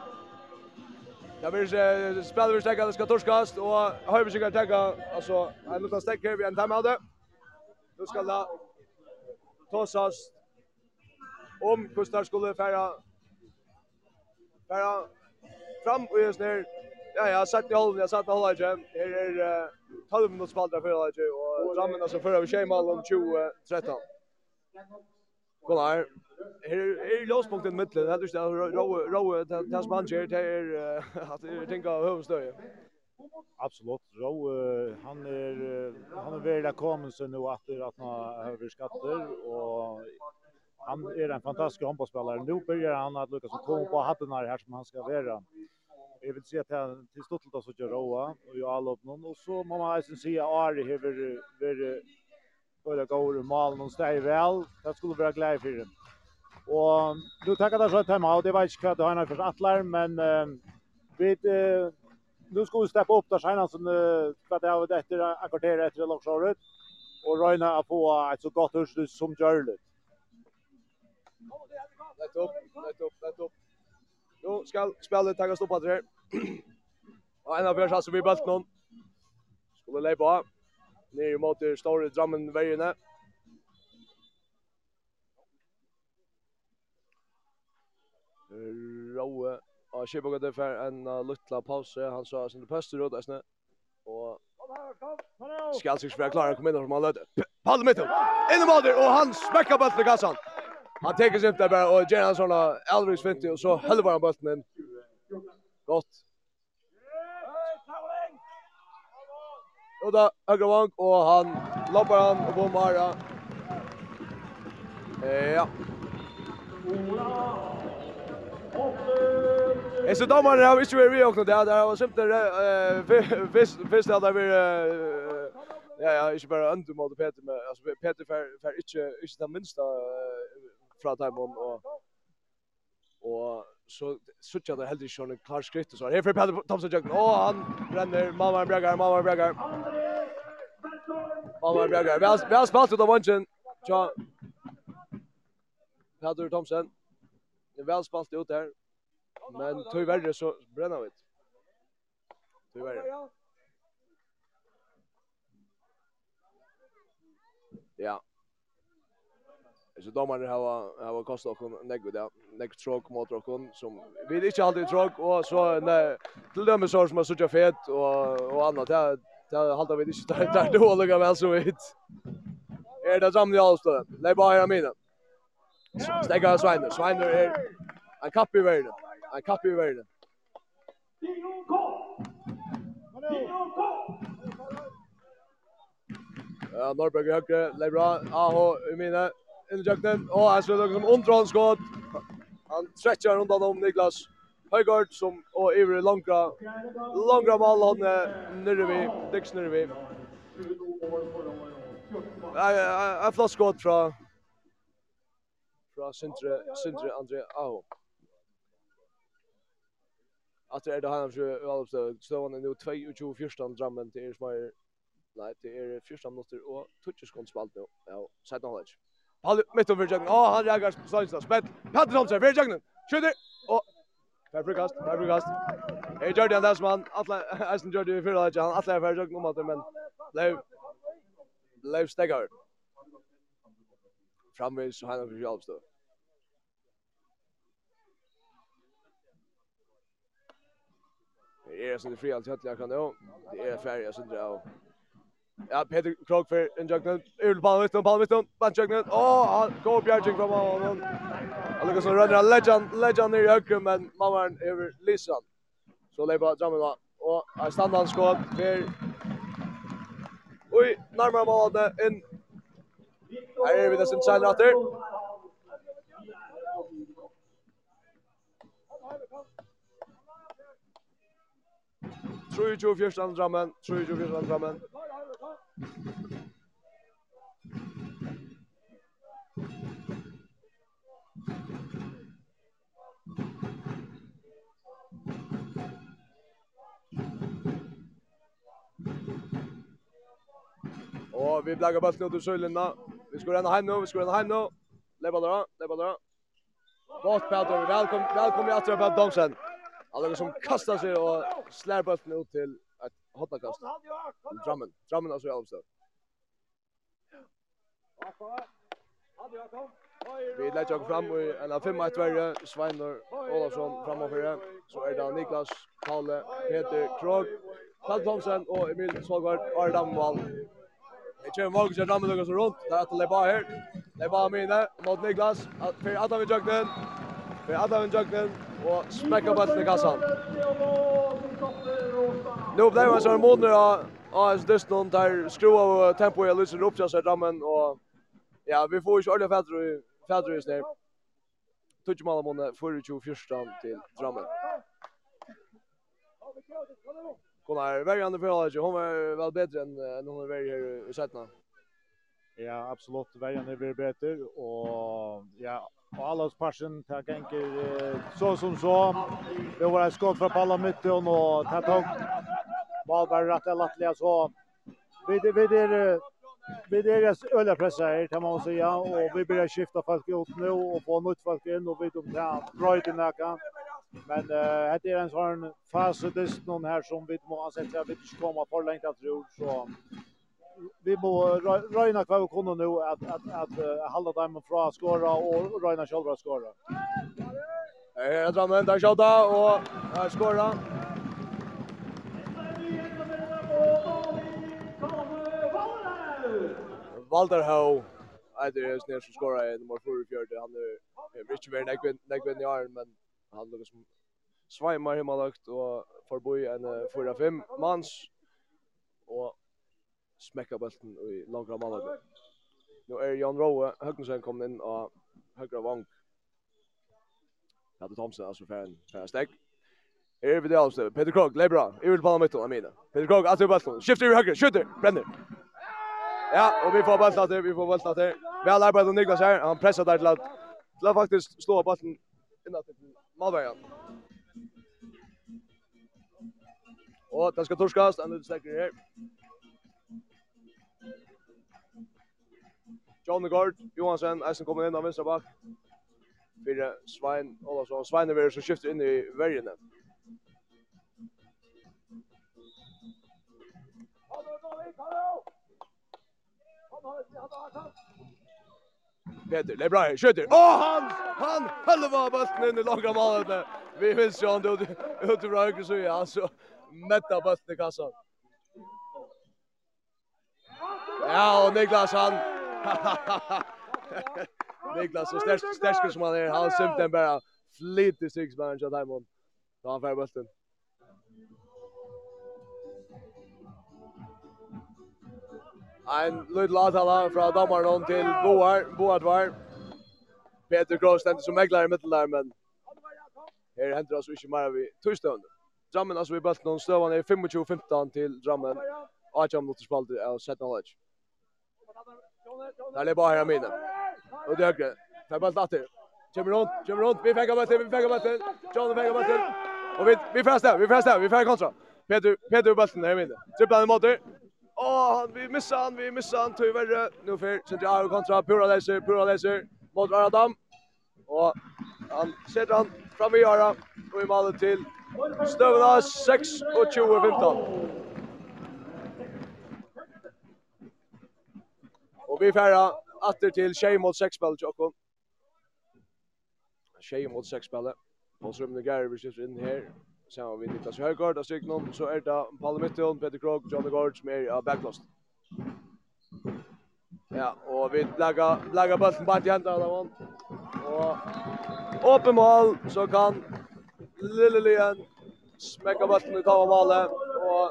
Det blir eh spelar vi stäcka det ska torskast och har Höjby ska täcka alltså en liten stäck här vi en timeout. Nu ska det tossas om Kustar skulle färra färra fram och just ner. Ja, jag har satt i hållen, jag har satt i hållen igen. Här är 12 minuter spalt där för hållen och drammen alltså förra vi om 20-13. Kolar. Her er låspunkten mitt. Det er ikke rå rå det som han gjør det er at jeg tenker av høvestøye. Absolut. Rå han er han er väl kommen så nu att att han över skatter och han är en fantastisk handbollsspelare. Nu börjar han att lyckas komma på hatten här som han ska vara. Jag vill se att han till stort då så gör Roa och jag all upp någon och så mamma Eisen säger Ari över över øyla gaur i malen, någon stäj väl. det skulle vara glede för dem. Och nu tackar det så et timeout, Det var inte hva det har enn for atler, men uh, vi, uh, nu ska vi steppa upp där senere som uh, hva det har vært en kvarter etter langsåret, Och røyne att få ett så gott hørslus som gör det. Lätt upp, lätt upp, lätt upp. Nu ska spelet tagas upp at det her. Og en av fjørs har vi bøtt noen. Skulle leipa på ner i mot de store drammen veiene. Rowe og Kjøp og fer en lutla pause. Han sa sin pøster ut æsne. Og skal sig spela klara kom inn som han lød. Palle Mittel, Inn i mål og han smekkar bollen i kassan. Han tar sig upp där bara och Jens Hansson har Elvis Vinti och så höll bara bollen in. Gott. och där högra vank, och han loppar han och bommar. Ja. Ja. Är så domaren har inte varit och något där där var simpelt eh visst visst där vi ja ja inte bara under mot Peter men alltså Peter för för inte inte den minsta från Taiwan och och så sucha det heldig en klar skritt så här för Peter Thompson jag och han bränner mamma brägar mamma brägar Omar Berger. Väl, väl spalt ut av vunchen. Tja. Peter Thomsen. Det väl spalt ut där. Men tyvärr så bränner vi. Tyvärr. Ja. Så domarna har har kostat oss en negg där. Negg tråk mot oss som vi inte alltid tråk och så till dem så som har suttit fet och och annat där Det halda vi inte där där då lugga väl så vitt. Är det Jamli Alstad? Nej bara här mina. Stäga Sveiner. Sveiner är en kapp i världen. En kapp i världen. Ja, Norberg i högre, Lebra, Aho, i Umine, in i jöknen, og han slår noen som undrar hans skott. Han trekker undan om Niklas. Høygaard som og Iver Longra. Longra mål han nere vi, Dix nere vi. Jeg flott skott fra fra Sintre, Sintre André Aho. At er det han for Alvstøv, støvann er nå 22-14 drammen til Ersmeier. Nei, det er 14 minutter og 20 sekunder spalt nå. Ja, 17 halvdelen. Palle mitt over Jagnen. Åh, han jagar Steinstad. Spett. Patterson Hansen, Jagnen. Skjuter. Og Här frukast, här frukast. Hey Jordan Dasman, alla Eisen Jordan vi förra han alla är färdig om att men blev blev stegar. Framvis så han för Jalstad. Det är det fri allt jag kan då. Det är färja så drar. Ja, Peter Krog för en juggernaut. Ulf på Palmiston, en juggernaut. Åh, han går bjärging från honom. Han lyckas röra en legend, legend ner i högre, men mamman över Lissan. Så det bara drömmen då. Och här stannar han skåd för... Oj, närmare målet in. Här är vi dessutom sen åter. 23 fjørstan Drammen, 23 fjørstan Drammen. Og vi blagger bare snøtt ut Sølina. Vi skal renne heim nå, vi skal renne heim nå. Lebalara, Lebalara. Godt, Petter. Velkommen, velkommen i Atra Domsen. Alla som kastar sig och slår bollen ut till ett hotakast. Drammen, Drammen alltså i Almstad. Vi lägger oss fram i en av fem ett värre, Sveinor Olafsson framför det. Så är det Niklas, Kalle, Peter, Krog, Karl Thomsen och Emil Svalgård, Arne Damvall. Jeg kjører Morgan til Rammeløkken så rundt, det er at det er bare her. Det er bare mine mot Niklas, for at han vil jøkken. För alla vem joggen och smäcka bollen i kassan. Nu blev han så en mål nu av AS Dustin där skruva av tempo i Lucien Ropchas i rammen och ja, vi får ju ordentligt fäder i fäder i snär. Tutsch mal mån för 24 till drammen. Kolla här, värjande förhållande, hon var väl bättre än hon var här i sättna. Ja, absolut. Vägen är bättre och ja, och alla passion tar gänker så som så. Det var ett skott från Palla Mytte och tar tag. Malberg rätt lättliga så. Vi det vi det vi deras öliga här kan man säga och vi börjar skifta folk ut nu och få nytt folk in och vi de tar bra in där. Men eh det är en sån fas det någon här som vi måste sätta vi ska komma på länge att tror så vi må röjna kvar vi kunde nu att att att uh, hålla dem från att skora och röjna själva att skora. Eh Drammen där skjuta och här skora. Walter Ho det er snär som skorar i nummer 44. Han är er mycket mer än Negvin i arm, men han lukkar som svaimar himmalagt og forboi en 4-5 mans. Og smekka bulten i langra malaga. Nu är Jan Rowe Högnsen kom in av högra vang. Hade Thomsen alltså för en för en steg. Är vi det alltså Peter Krog Lebra. Är vi på mitten av mina. Peter Krog alltså bulten. Skiftar i höger, skjuter, bränner. Ja, och vi får bulten där, vi får bulten där. Väl med Niklas här. Han pressar där till att till att faktiskt slå bulten innan till Malvägen. Och det ska torskast, han utstäcker här. Johnny Gard, Johansen, Eisen kommer inn av venstre bak. Fyre Svein Olavsson. Svein er som skifter inn i vergene. Peter, det är bra, skjuter. Åh, han! Han! Han var bulten in i långa målet. Vi finns ju ändå ute bra högre så är han så mätta bulten i kassan. Ja, och Niklas han Niklas så stärsk stärsk som han är. Han symptom bara flyter six man jag där. Då han får bulten. Ein lyd latala fra Damarnon til Boar, Boadvar. Peter Gross stendur som meglar i mittelær, men her hendur oss ikke mer vi tøystøvende. Drammen altså vi bølt noen er 25-15 til Drammen. Atjam Luttersbaldi av Set Knowledge. Där är bara här mina. Och det ökar. Fem bollar åter. Kommer runt, kommer runt. Vi fänger bollen, vi fänger bollen. John fänger bollen. Och vi vi fäster, vi fäster, vi fänger kontra. Peter Peter bollen där minne. Tripplar den motor. Åh, han vi missar han, vi missar han tyvärr. Nu för Santiago kontra Pura Laser, Pura Laser mot Adam. Och han sätter han fram i göra och i målet till Stövna 6 och 20 15. Og vi færa atter til 6 mot 6 spillet, Jokko. 6 mot 6 spillet. Påsrumne Gary vi skifter inn her. har vi Niklas Høygaard av Stryknum, så er det Palle Mittion, Peter Krog, Johnny Gård som er av backlast. Ja, og vi laga, laga bølten bare til hendet av dem. Og åpen mål, så kan Lille Lien smekka bølten i tava målet, og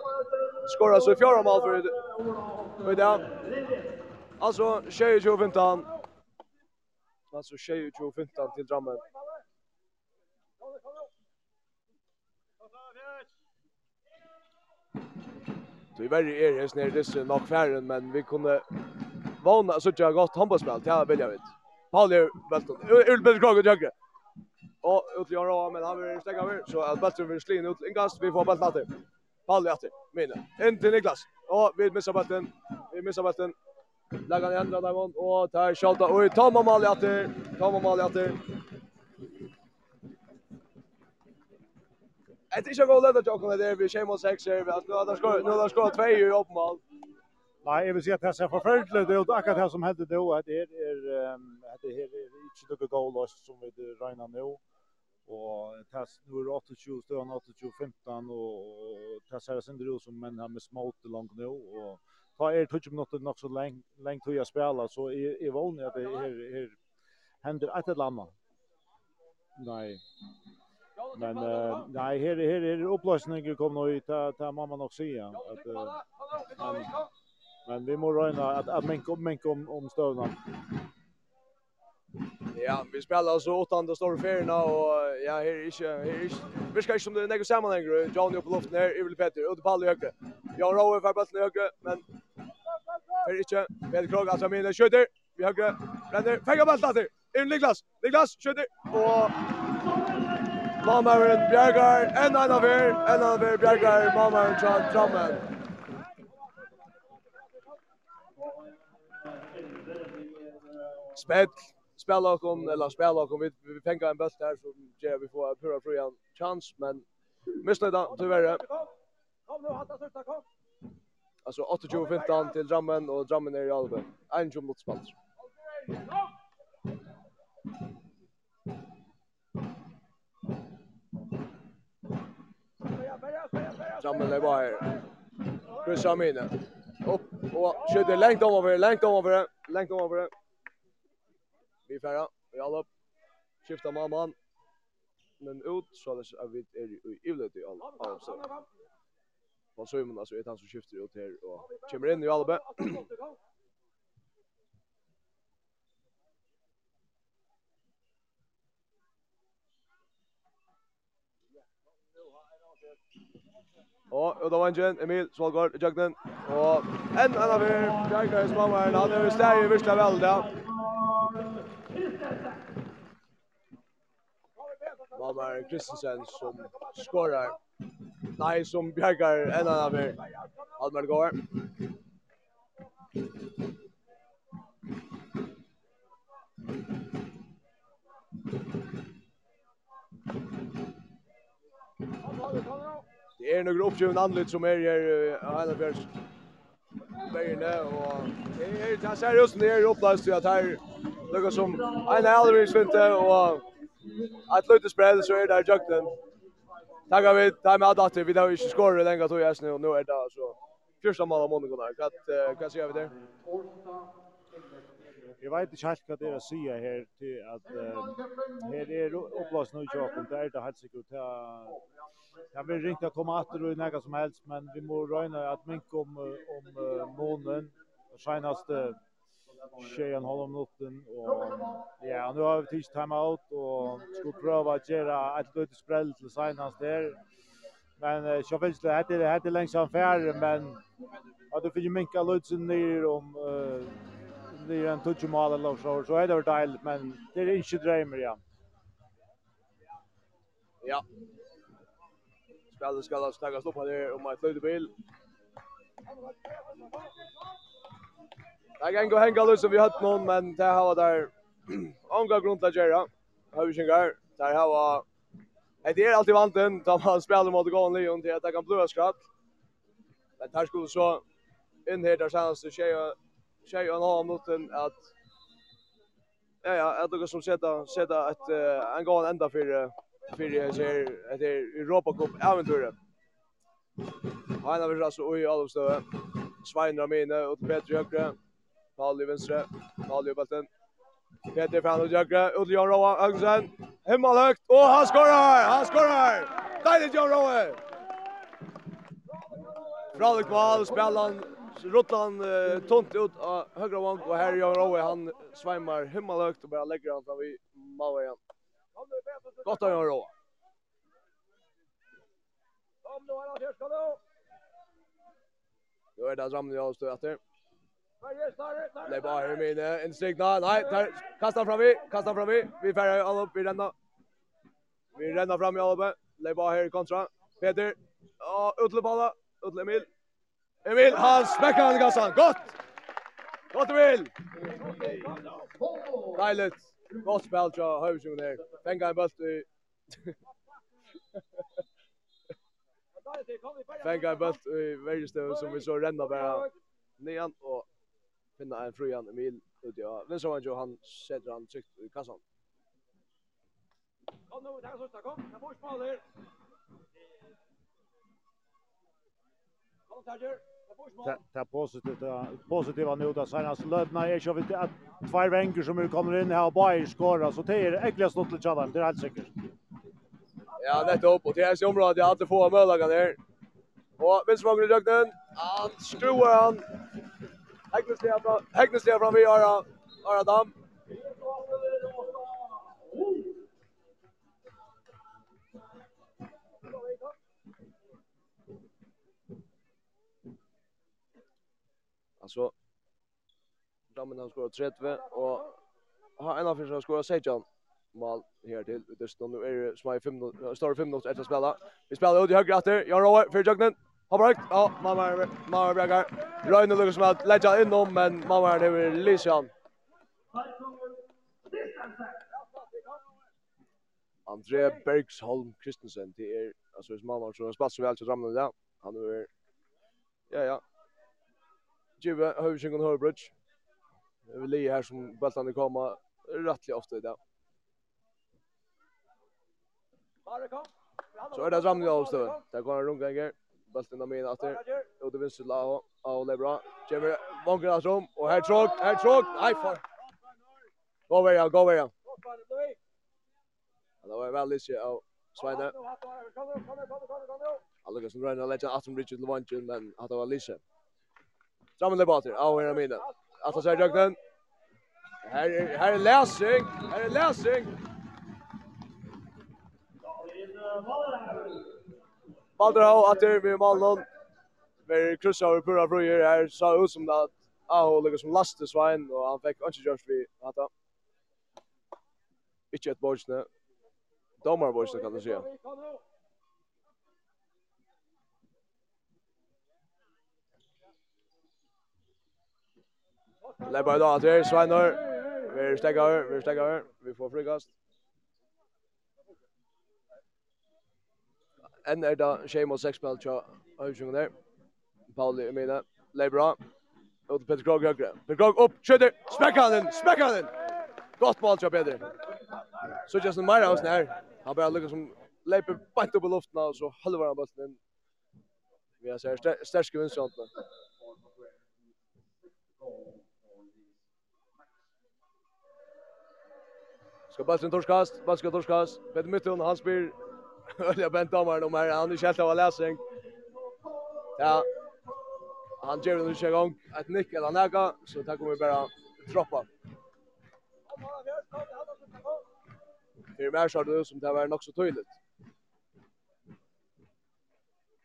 skora så i fjorda mål for i dag. Alltså 22-15. Alltså 22-15 till Drammen. Det är värre är här nere dess nog färren men vi kunde vana så att jag gott handbollsspel till här vilja vet. Paul är väldigt ut med går åt höger. Och ut gör av men han vill stäcka över så att bättre vill slå in ut inkast vi får Belton. Paul är efter. Minne. In till Niklas. Och vi missar bollen. Vi missar bollen. Lagan i andra Diamond och tar skjuta och tar man mål åter. Tar man mål åter. Det är inte gå lätt att jag kommer där vi Shemo 6 här. Nu har det skor nu har det skor två i uppmål. Nej, jag vill säga att det ser förfärligt ut och akkurat det som hände då att det är att det här är inte något goal som vi regnar nu og tas nu er 28 støvn 28 15 og tas her ut som menn har med smått langt nå og ta er 20 minutter nok så lenge lenge til å spille så er, jeg vågner at det her her hender et eller annet. Nei. Men uh, nei, her, her, är det upplösningen kom nog ut att att mamma nog säga at uh, men, men vi må räkna at, at men om, men om, om stövna. Ja, vi spelar alltså åttonde stora färna och ja, här är inte här är inte vi ska inte som det är något sammanhang Johnny upp i luften här, Evil Petter ut på ballen högre. Jag har över bollen högre men er inte Peder Krog, alltså mina skjuter. Vi høyre Bränner. fenger bollen där. In Niklas, Niklas skjuter och Malmøren Bjergar, en annan av er, en annen fyr Bjergar, Malmøren fra trammen. Spett, spela kom eller spela kom vi vi pengar en bäst där så ger vi får pura fria chans men missnöjda tyvärr. Kom nu hatta sista kom. Alltså 28-15 till Drammen och Drammen är i Alve. En jum mot Spans. Drammen är bara här. Chris Amine. Upp och skjuter längt om över, längt om över, längt om över. Vi färra, vi alla upp. Skifta mamman. Men ut så är vi är i ivlet i alla avstånd. Von Simon alltså ett han som skiftar ut här och kommer in i Albe. Og og da var en Emil Svalgård i jakten. Och en annan för Bjarkar som var han er stær i virkelig vel da. Malmar Kristensen som skorar Nei, som bjergar en av er Almer går. Det er noen oppgjøven anlitt som er her Heinefjers Beierne, og det er det seriøst nere i opplaust til at her lukka som en halvvis vinte, og at løyte spredd så er det her jøkten. Tackar vi, där med att vi där inte skorar den gången då jag nu och nu är det så. Första mål av månaden där. Vad vad säger vi där? Jag vet inte helt vad det är att säga här till att här är uppblåst nu i Jakob där det helt säkert att jag vill riktigt komma åter och något som helst men vi måste räkna att minka om om månen senaste tjejen håller minuten och ja, nu har vi tidigt timeout och ska pröva att göra ett litet spräll till signans där. Men eh, så finns det här till det här till längs färre, men att du fick minka lutsen ner om uh, det är en touch mål eller så så är det väl men det är inte drömmer ja. Ja. Spelet skal snakkast opp her om et løydebil. Det kan gå henga lös som vi hatt någon men det har der omgå grund att göra. Har vi sjunger. Där har var Det är alltid vanten da man spelar mot Gonli och det kan blåa skratt. Men här skulle så inn her der sen så tjejer tjejer någon mot en att ja ja, att det som sätta sätta ett en gång ända för för jag ser att det Europa Cup äventyr. Han har väl alltså oj alltså Sveinar mine ut til Petri Høgre. Paul i venstre. Paul i bøtten. Peter Fan ut Høgre. Ut til Jan Roa Høgsen. Himmel høgt. Og han skårer! Han skårer! Deilig Jan Roa! Fralik Val spelar han uh, tunt ut av högra vang och här gör Rowe han svämmar himmel högt och bara lägger han fram i mål igen. Gott av Rowe. Kom nu alla här ska du. Då är det Ramli och stöter efter. Nej, bara i mine instrikna. Nej, tar, kasta fram vi, kasta fram vi. Vi färger alla upp, vi rennar. Vi rennar fram i alla uppe. Nej, bara här kontra. Peter. Ja, utleballa. Utlemil. Emil. Emil, han smäcker han i gassan. Gott! Gott Emil! Dejligt. Gott spel, tror jag. Höjvsjön där. Tänk en bult i... Fengar bult i Värjestöv som vi så renna bara nian och finna en frujan Emil ut ja. Men så han han sätter han tryckt i kassan. Kom nu, där sista kom. Jag får smaller. Kom Tajer. Det positivt positiva nu då senast lödna är ju vet att två vänkor som kommer in här och bara skorar så det är äckligast stort till Chadan det är helt säkert. Ja, nettopp. Og til hans område, jeg hadde få av møllagen her. Og vinstmanger i den? Han skruer han. Hegnestia fram i Ara, Ara Dam. Alltså, Dammen har skorat 30 och har en av fyra skorat 16 mål här till står nu är det smaj 5 står 5 minuter efter spela. Vi spelar ut i högra åter. Jan Rowe för Jugnen. Har brukt. Ja, mamma mamma Bragar. Ryan och som Matt lägger in dem men mamma är över Lysian. André Bergsholm Kristensen det er alltså hans mamma så har spelat så väl så ramlar det. Han är ja ja. Jive Hövsingen Hörbridge. Det är väl här som bultarna kommer rättligt ofta idag. Så er det fram i avstøven. Der går han rundt ganger. Bulten av mina efter. Och det vinst til Och det er bra. Kommer vanker av som. Och här tråk. Här tråk. Nej, for. Gå över igjen. Gå över igjen. Det var väldigt ikke av Sveine. Han lukkar som grønne. Han lette Atom Richard Levanchen. Men att det var Lise. Fram i lebater. Av her av mine. Atta seg i døgnen. Her er lesing. Her er lesing. Balderhau atter vi Malon. Vi kryssar över pura bröjer här så ut som att Aho ligger som lastesvein och han fick inte just vi hata. Inte ett borgsne. Domarborgsne kan du säga. Lebar då att det Sveinor. Vi stegar, vi stegar, vi får frikast. en er da tjej mot seks spel tja Øyvind der. Pauli Emina, leir bra. Og til Peter Krog høyre. Peter Krog opp, kjøter! Smekk han den! Smekk han den! Godt mål tja Peter. Så Justin Meyer hos her. Han bare lukkar som leiper bant opp i luften og så halvar han bulten inn. Vi har sett sterske vinstrantene. Ska bulten torskast, bulten torskast. Peter Mytton, han spyr Ölja bent domaren om här. Han är källt av läsning. Ja. Han ger den inte igång. Ett nick eller näga. Så där kommer vi bara droppa. Det är mer så det som det var nog så tydligt.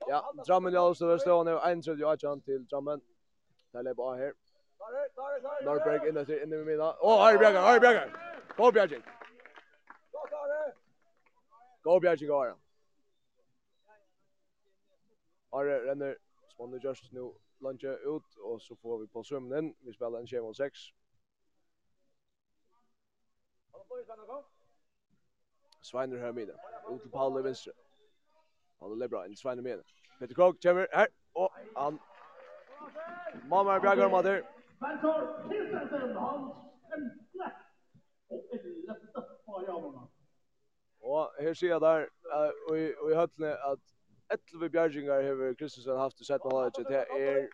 Ja, Drammen ja så det står nu 1-3 till Drammen. Där lägger bara här. Norberg inne med middag. Åh, Harry Bjørgen, Harry Arbrega. Gå Björgen. Go Bjarki går. Are renner spannu just nu lunge ut og så får vi på sömnen. Vi spelar en kjem mot 6. Sveiner her middag. Ut til Paul Levinsen. Paul Lebron, Sveiner middag. Peter Krog kommer her, og han... Mamma er bjerger om atter. Bertor Kristensen, han kjemper! Og er lette på jammerne. Og her sier jeg der, og i høttene, at 11 vi bjergingar hever Kristensen haft i Setna Halleidje, det er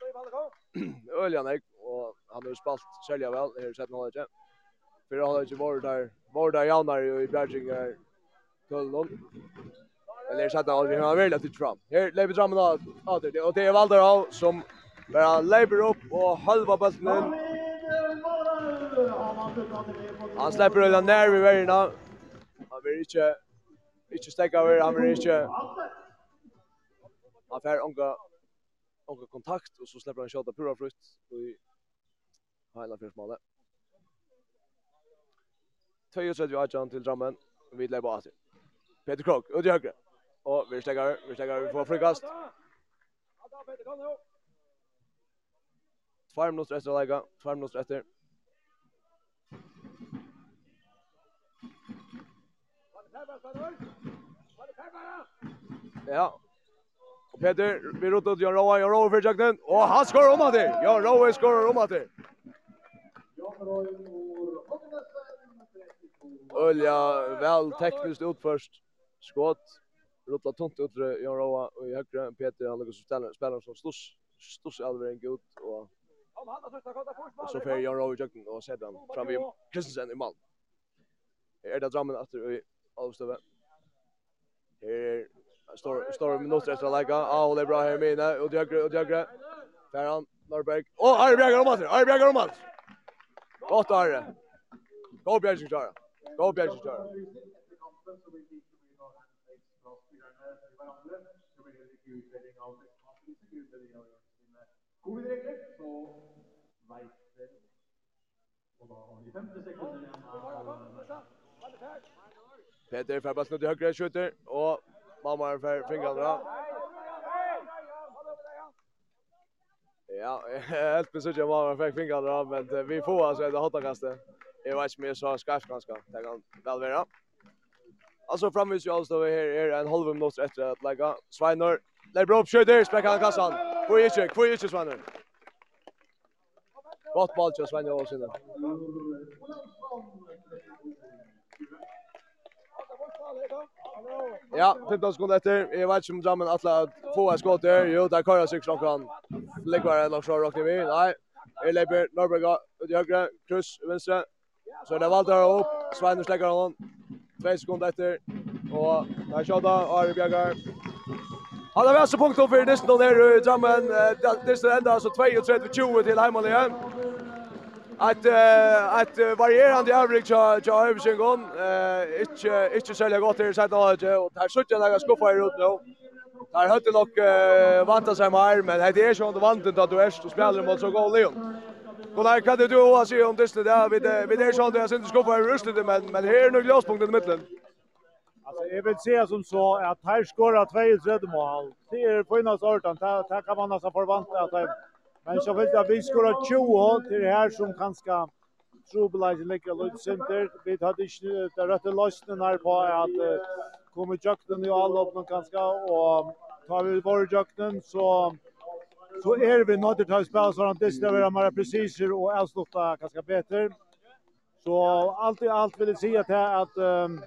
Øljan Eik, og han har spalt selja vel her i Setna Halleidje. Fyra Halleidje var der, var der jaunar i bjergingar Kølnum. Men her Setna Halleidje, han har veldig titt fram. Her leiper fram da, og det er Valdar Hall som bara leiper opp og halva bøtten inn. Han slipper Øljan nær i verina, vil ikke, ikke stekke over, han vil ikke, han får unga, unga kontakt, og så slipper han kjøtta pura frutt, i heila fyrsmålet. 32 18 til Drammen, vi leier på Asien. Peter Krog, ut i høyre. Og vi stekker, vi stekker, vi får frikast. Tvær minutter etter å leika, tvær minutter etter. Ja. Og Peter, vi rotar ut Jan Roa, Jan Roa för jakten. Och han skorar om att det. Jan Roa skorar om att det. Ölja, väl tekniskt ut först. Skott. Rotar tunt ut Jan Roa och i högra Peter, han lyckas ställa Spelar som stås. Stås allvar en god och Och så får Jan Roa i jakten och sätter han fram i Kristensen i mål. Är det drammen att avstøve. Her står står minutter etter leika. Ah, det er bra her mine. Og de høyre og de høyre. Ferran Norberg. Å, oh, Ari Bjerger om Matter. Ari Bjerger om Matter. Godt Ari. Gå Bjerger klara. Gå Bjerger klara. Hovedregler, så vet det. Og da har vi 50 sekunder igjen. Peter får bollen till högra skjuter och mamma får fingrarna. Ja, helt precis sådär mamma fick fingrarna men vi får alltså det hotta kastet. Jag vet inte mer så skarpt ganska. Det kan väl vara. Alltså framvis ju alltså vi här är en halv minut efter att lägga Sveinor. Lägger bra upp skjuter, spräcker han kassan. Får ju check, får ju check Sveinor. Gott boll till Sveinor Olsen. Ja, 15 sekunder etter. Jeg vet ikke om Drammen atla få ett skott der. Jo, der kører sykkel omkran. Ligger en langs råd råkning vi. Nei, jeg leper Norberg ut i høyre. i venstre. Så er det Valter opp. Sveiner slekker han. 2 sekunder etter. Og där er Kjada, Ari Bjergar. Han har vært så punkt opp i Disney nere i Drammen. Disney enda altså 32-20 til Heimann igjen att att varierande average ja jag översyn eh inte inte sälja gott i sidan av det och där sjukt några skuffar ut nu. Där hade nog vanta sig mer men det är ju inte vant att du är så spelar mot så god Leon. där kan du också se om det där vid vid det sånt jag syns skuffar i ruslet men men här är nog glaspunkten i mitten. Alltså jag vill säga som så att här skorar 32 mål. Det är på ena sorten där kan man alltså förvänta att Men så vet jag vi skulle ha 20 till det här som kanske trubla i lika lite center. Vi hade inte det rätta lösningen här på att komma jakten i alla öppna kanske och tar vi vår jakten så så är vi nåt att ta spel så att det ska vara mer precis och avsluta kanske bättre. Så allt i allt vill jag säga till att um,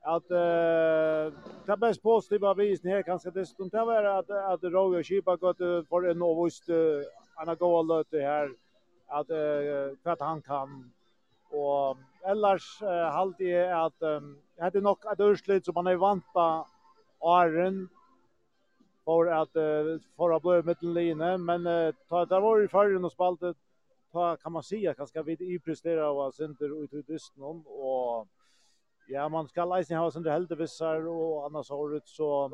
att eh det bäst positiva visen här kanske det stund det var att att Roy Skipa Chipa gått för en novust Anna Goal det här att eh vad han kan. Och ellers uh, halt är att um, är nog att urslut som man är vanta Arren för att uh, for att bli mittenlinje men uh, ta var ju förrän och spaltet ta kan man säga ganska vid i prestera och center ut ut dysten och Ja, man ska läsa ha sånt helt vissar och annars har det så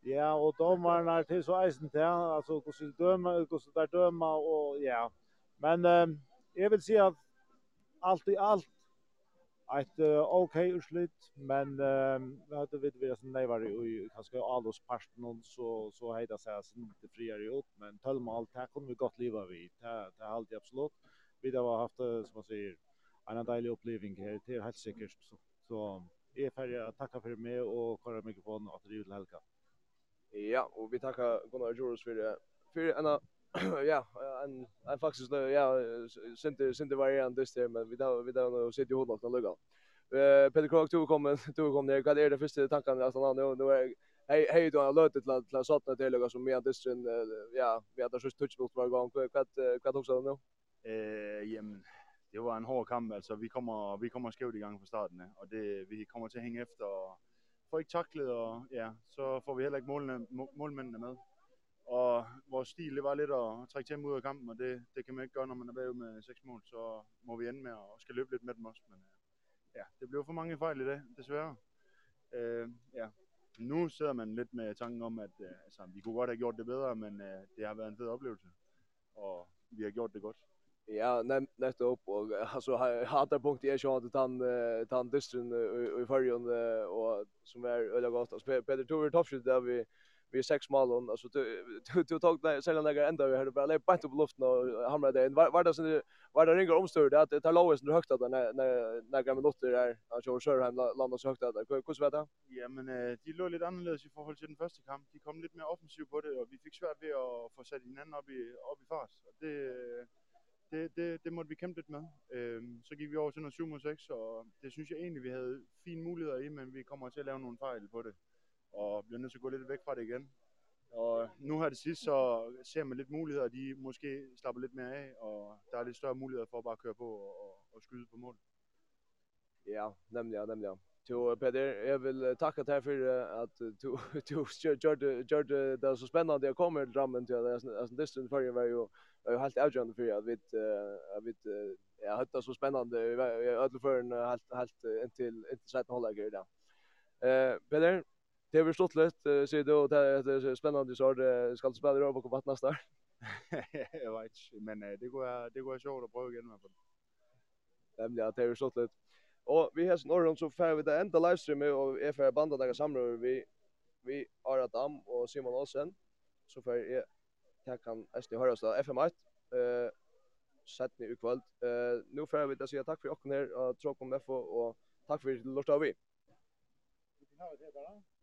Ja, och domarna är till så isen till alltså hur ska döma, hur ska där döma och ja. Men eh, jag vill säga att allt i allt ett uh, okej okay utslut, men eh vet du vet så nej var nejvar i kanske allos parten och så så hejda sig så inte friare ut, men tölma allt här kommer vi gott leva vi. Det det är alltid absolut. Vi har haft som man säger en deilig upplevelse här till helt säkert så. Så är färdig att tacka för mig och köra mikrofonen att driva Helga. Ja, och vi tackar Gunnar Joros för det. För en ja, en en faktiskt ja, synte synte variant just det men vi då vi då nu sitter ju hårt något lugga. Eh Peter Krog tog kom tog kom ner. Vad är det första tanken alltså nu nu är hej hej då lötet till till satt det lugga som med det ja, vi hade så touch mot var gång. Vad vad också nu? Eh, jamen det var en hård kamp, altså vi kommer vi kommer skævt i gang fra starten og det vi kommer til at hænge efter og får ikke taklet og ja, så får vi heller ikke målene, målmændene med. Og vores stil det var lidt at trække tempo ud af kampen, og det det kan man ikke gøre når man er bagud med seks mål, så må vi ende med at skal løbe lidt med dem også, men ja, det blev for mange fejl i dag, desværre. Øh, ja. Nu sidder man lidt med tanken om at øh, altså vi kunne godt have gjort det bedre, men øh, det har været en fed oplevelse. Og vi har gjort det godt. Ja, nettopp och alltså hade punkt är ju att han han distrin i förrjon och som är öliga gott alltså Peter Tover toppskytt där vi vi sex mål och alltså du du tog där sällan där ända vi hade bara lägga bänt upp luften och hamra det var var det så var det ringer omstörd att det tar lowest när högt att när när några minuter där han kör kör hem landar så högt att hur vet det? Ja men de låg lite annorlunda i förhåll till den första kamp. De kom lite mer offensivt på det och vi fick svårt vid att få satt hinanden upp i upp i fart. Och det det, det, det måtte vi kæmpe lidt med. Øhm, så gik vi over til noget 7 mod 6, og det synes jeg egentlig, vi havde fine muligheder i, men vi kommer til at lave nogle fejl på det. Og bliver nødt til at gå lidt væk fra det igen. Og nu her det sidst, så ser man lidt muligheder, de måske slapper lidt mere af, og der er lidt større muligheder for at bare køre på og, og skyde på mål. Ja, nemlig, ja, nemlig. Ja. Jo, Peter, jeg vil takke deg for at du, du gjør det, gjør det, det er så spennende jeg kommer til Drammen til at jeg, jeg, jeg, var jeg, var ju helt avgörande för att vi att vi ja hade så spännande i alla förn helt helt in till inte sätta hålla grejer där. Eh Peter Det har stått lite så det är spännande så det ska spela över på vattnet där. Jag vet inte men det går det går så att prova igen i alla fall. Nämligen att det har stått lite. Och vi har snurrat så fär vi det enda livestreamet och är för bandet där samlar vi vi Aradam och Simon Olsen så för det kan eisne høres av FM1 eh sætni i kvöld. Eh nu får vi at seia takk for okkum her og tråkum med og takk for lortavi. Vi Vi kan ha det der.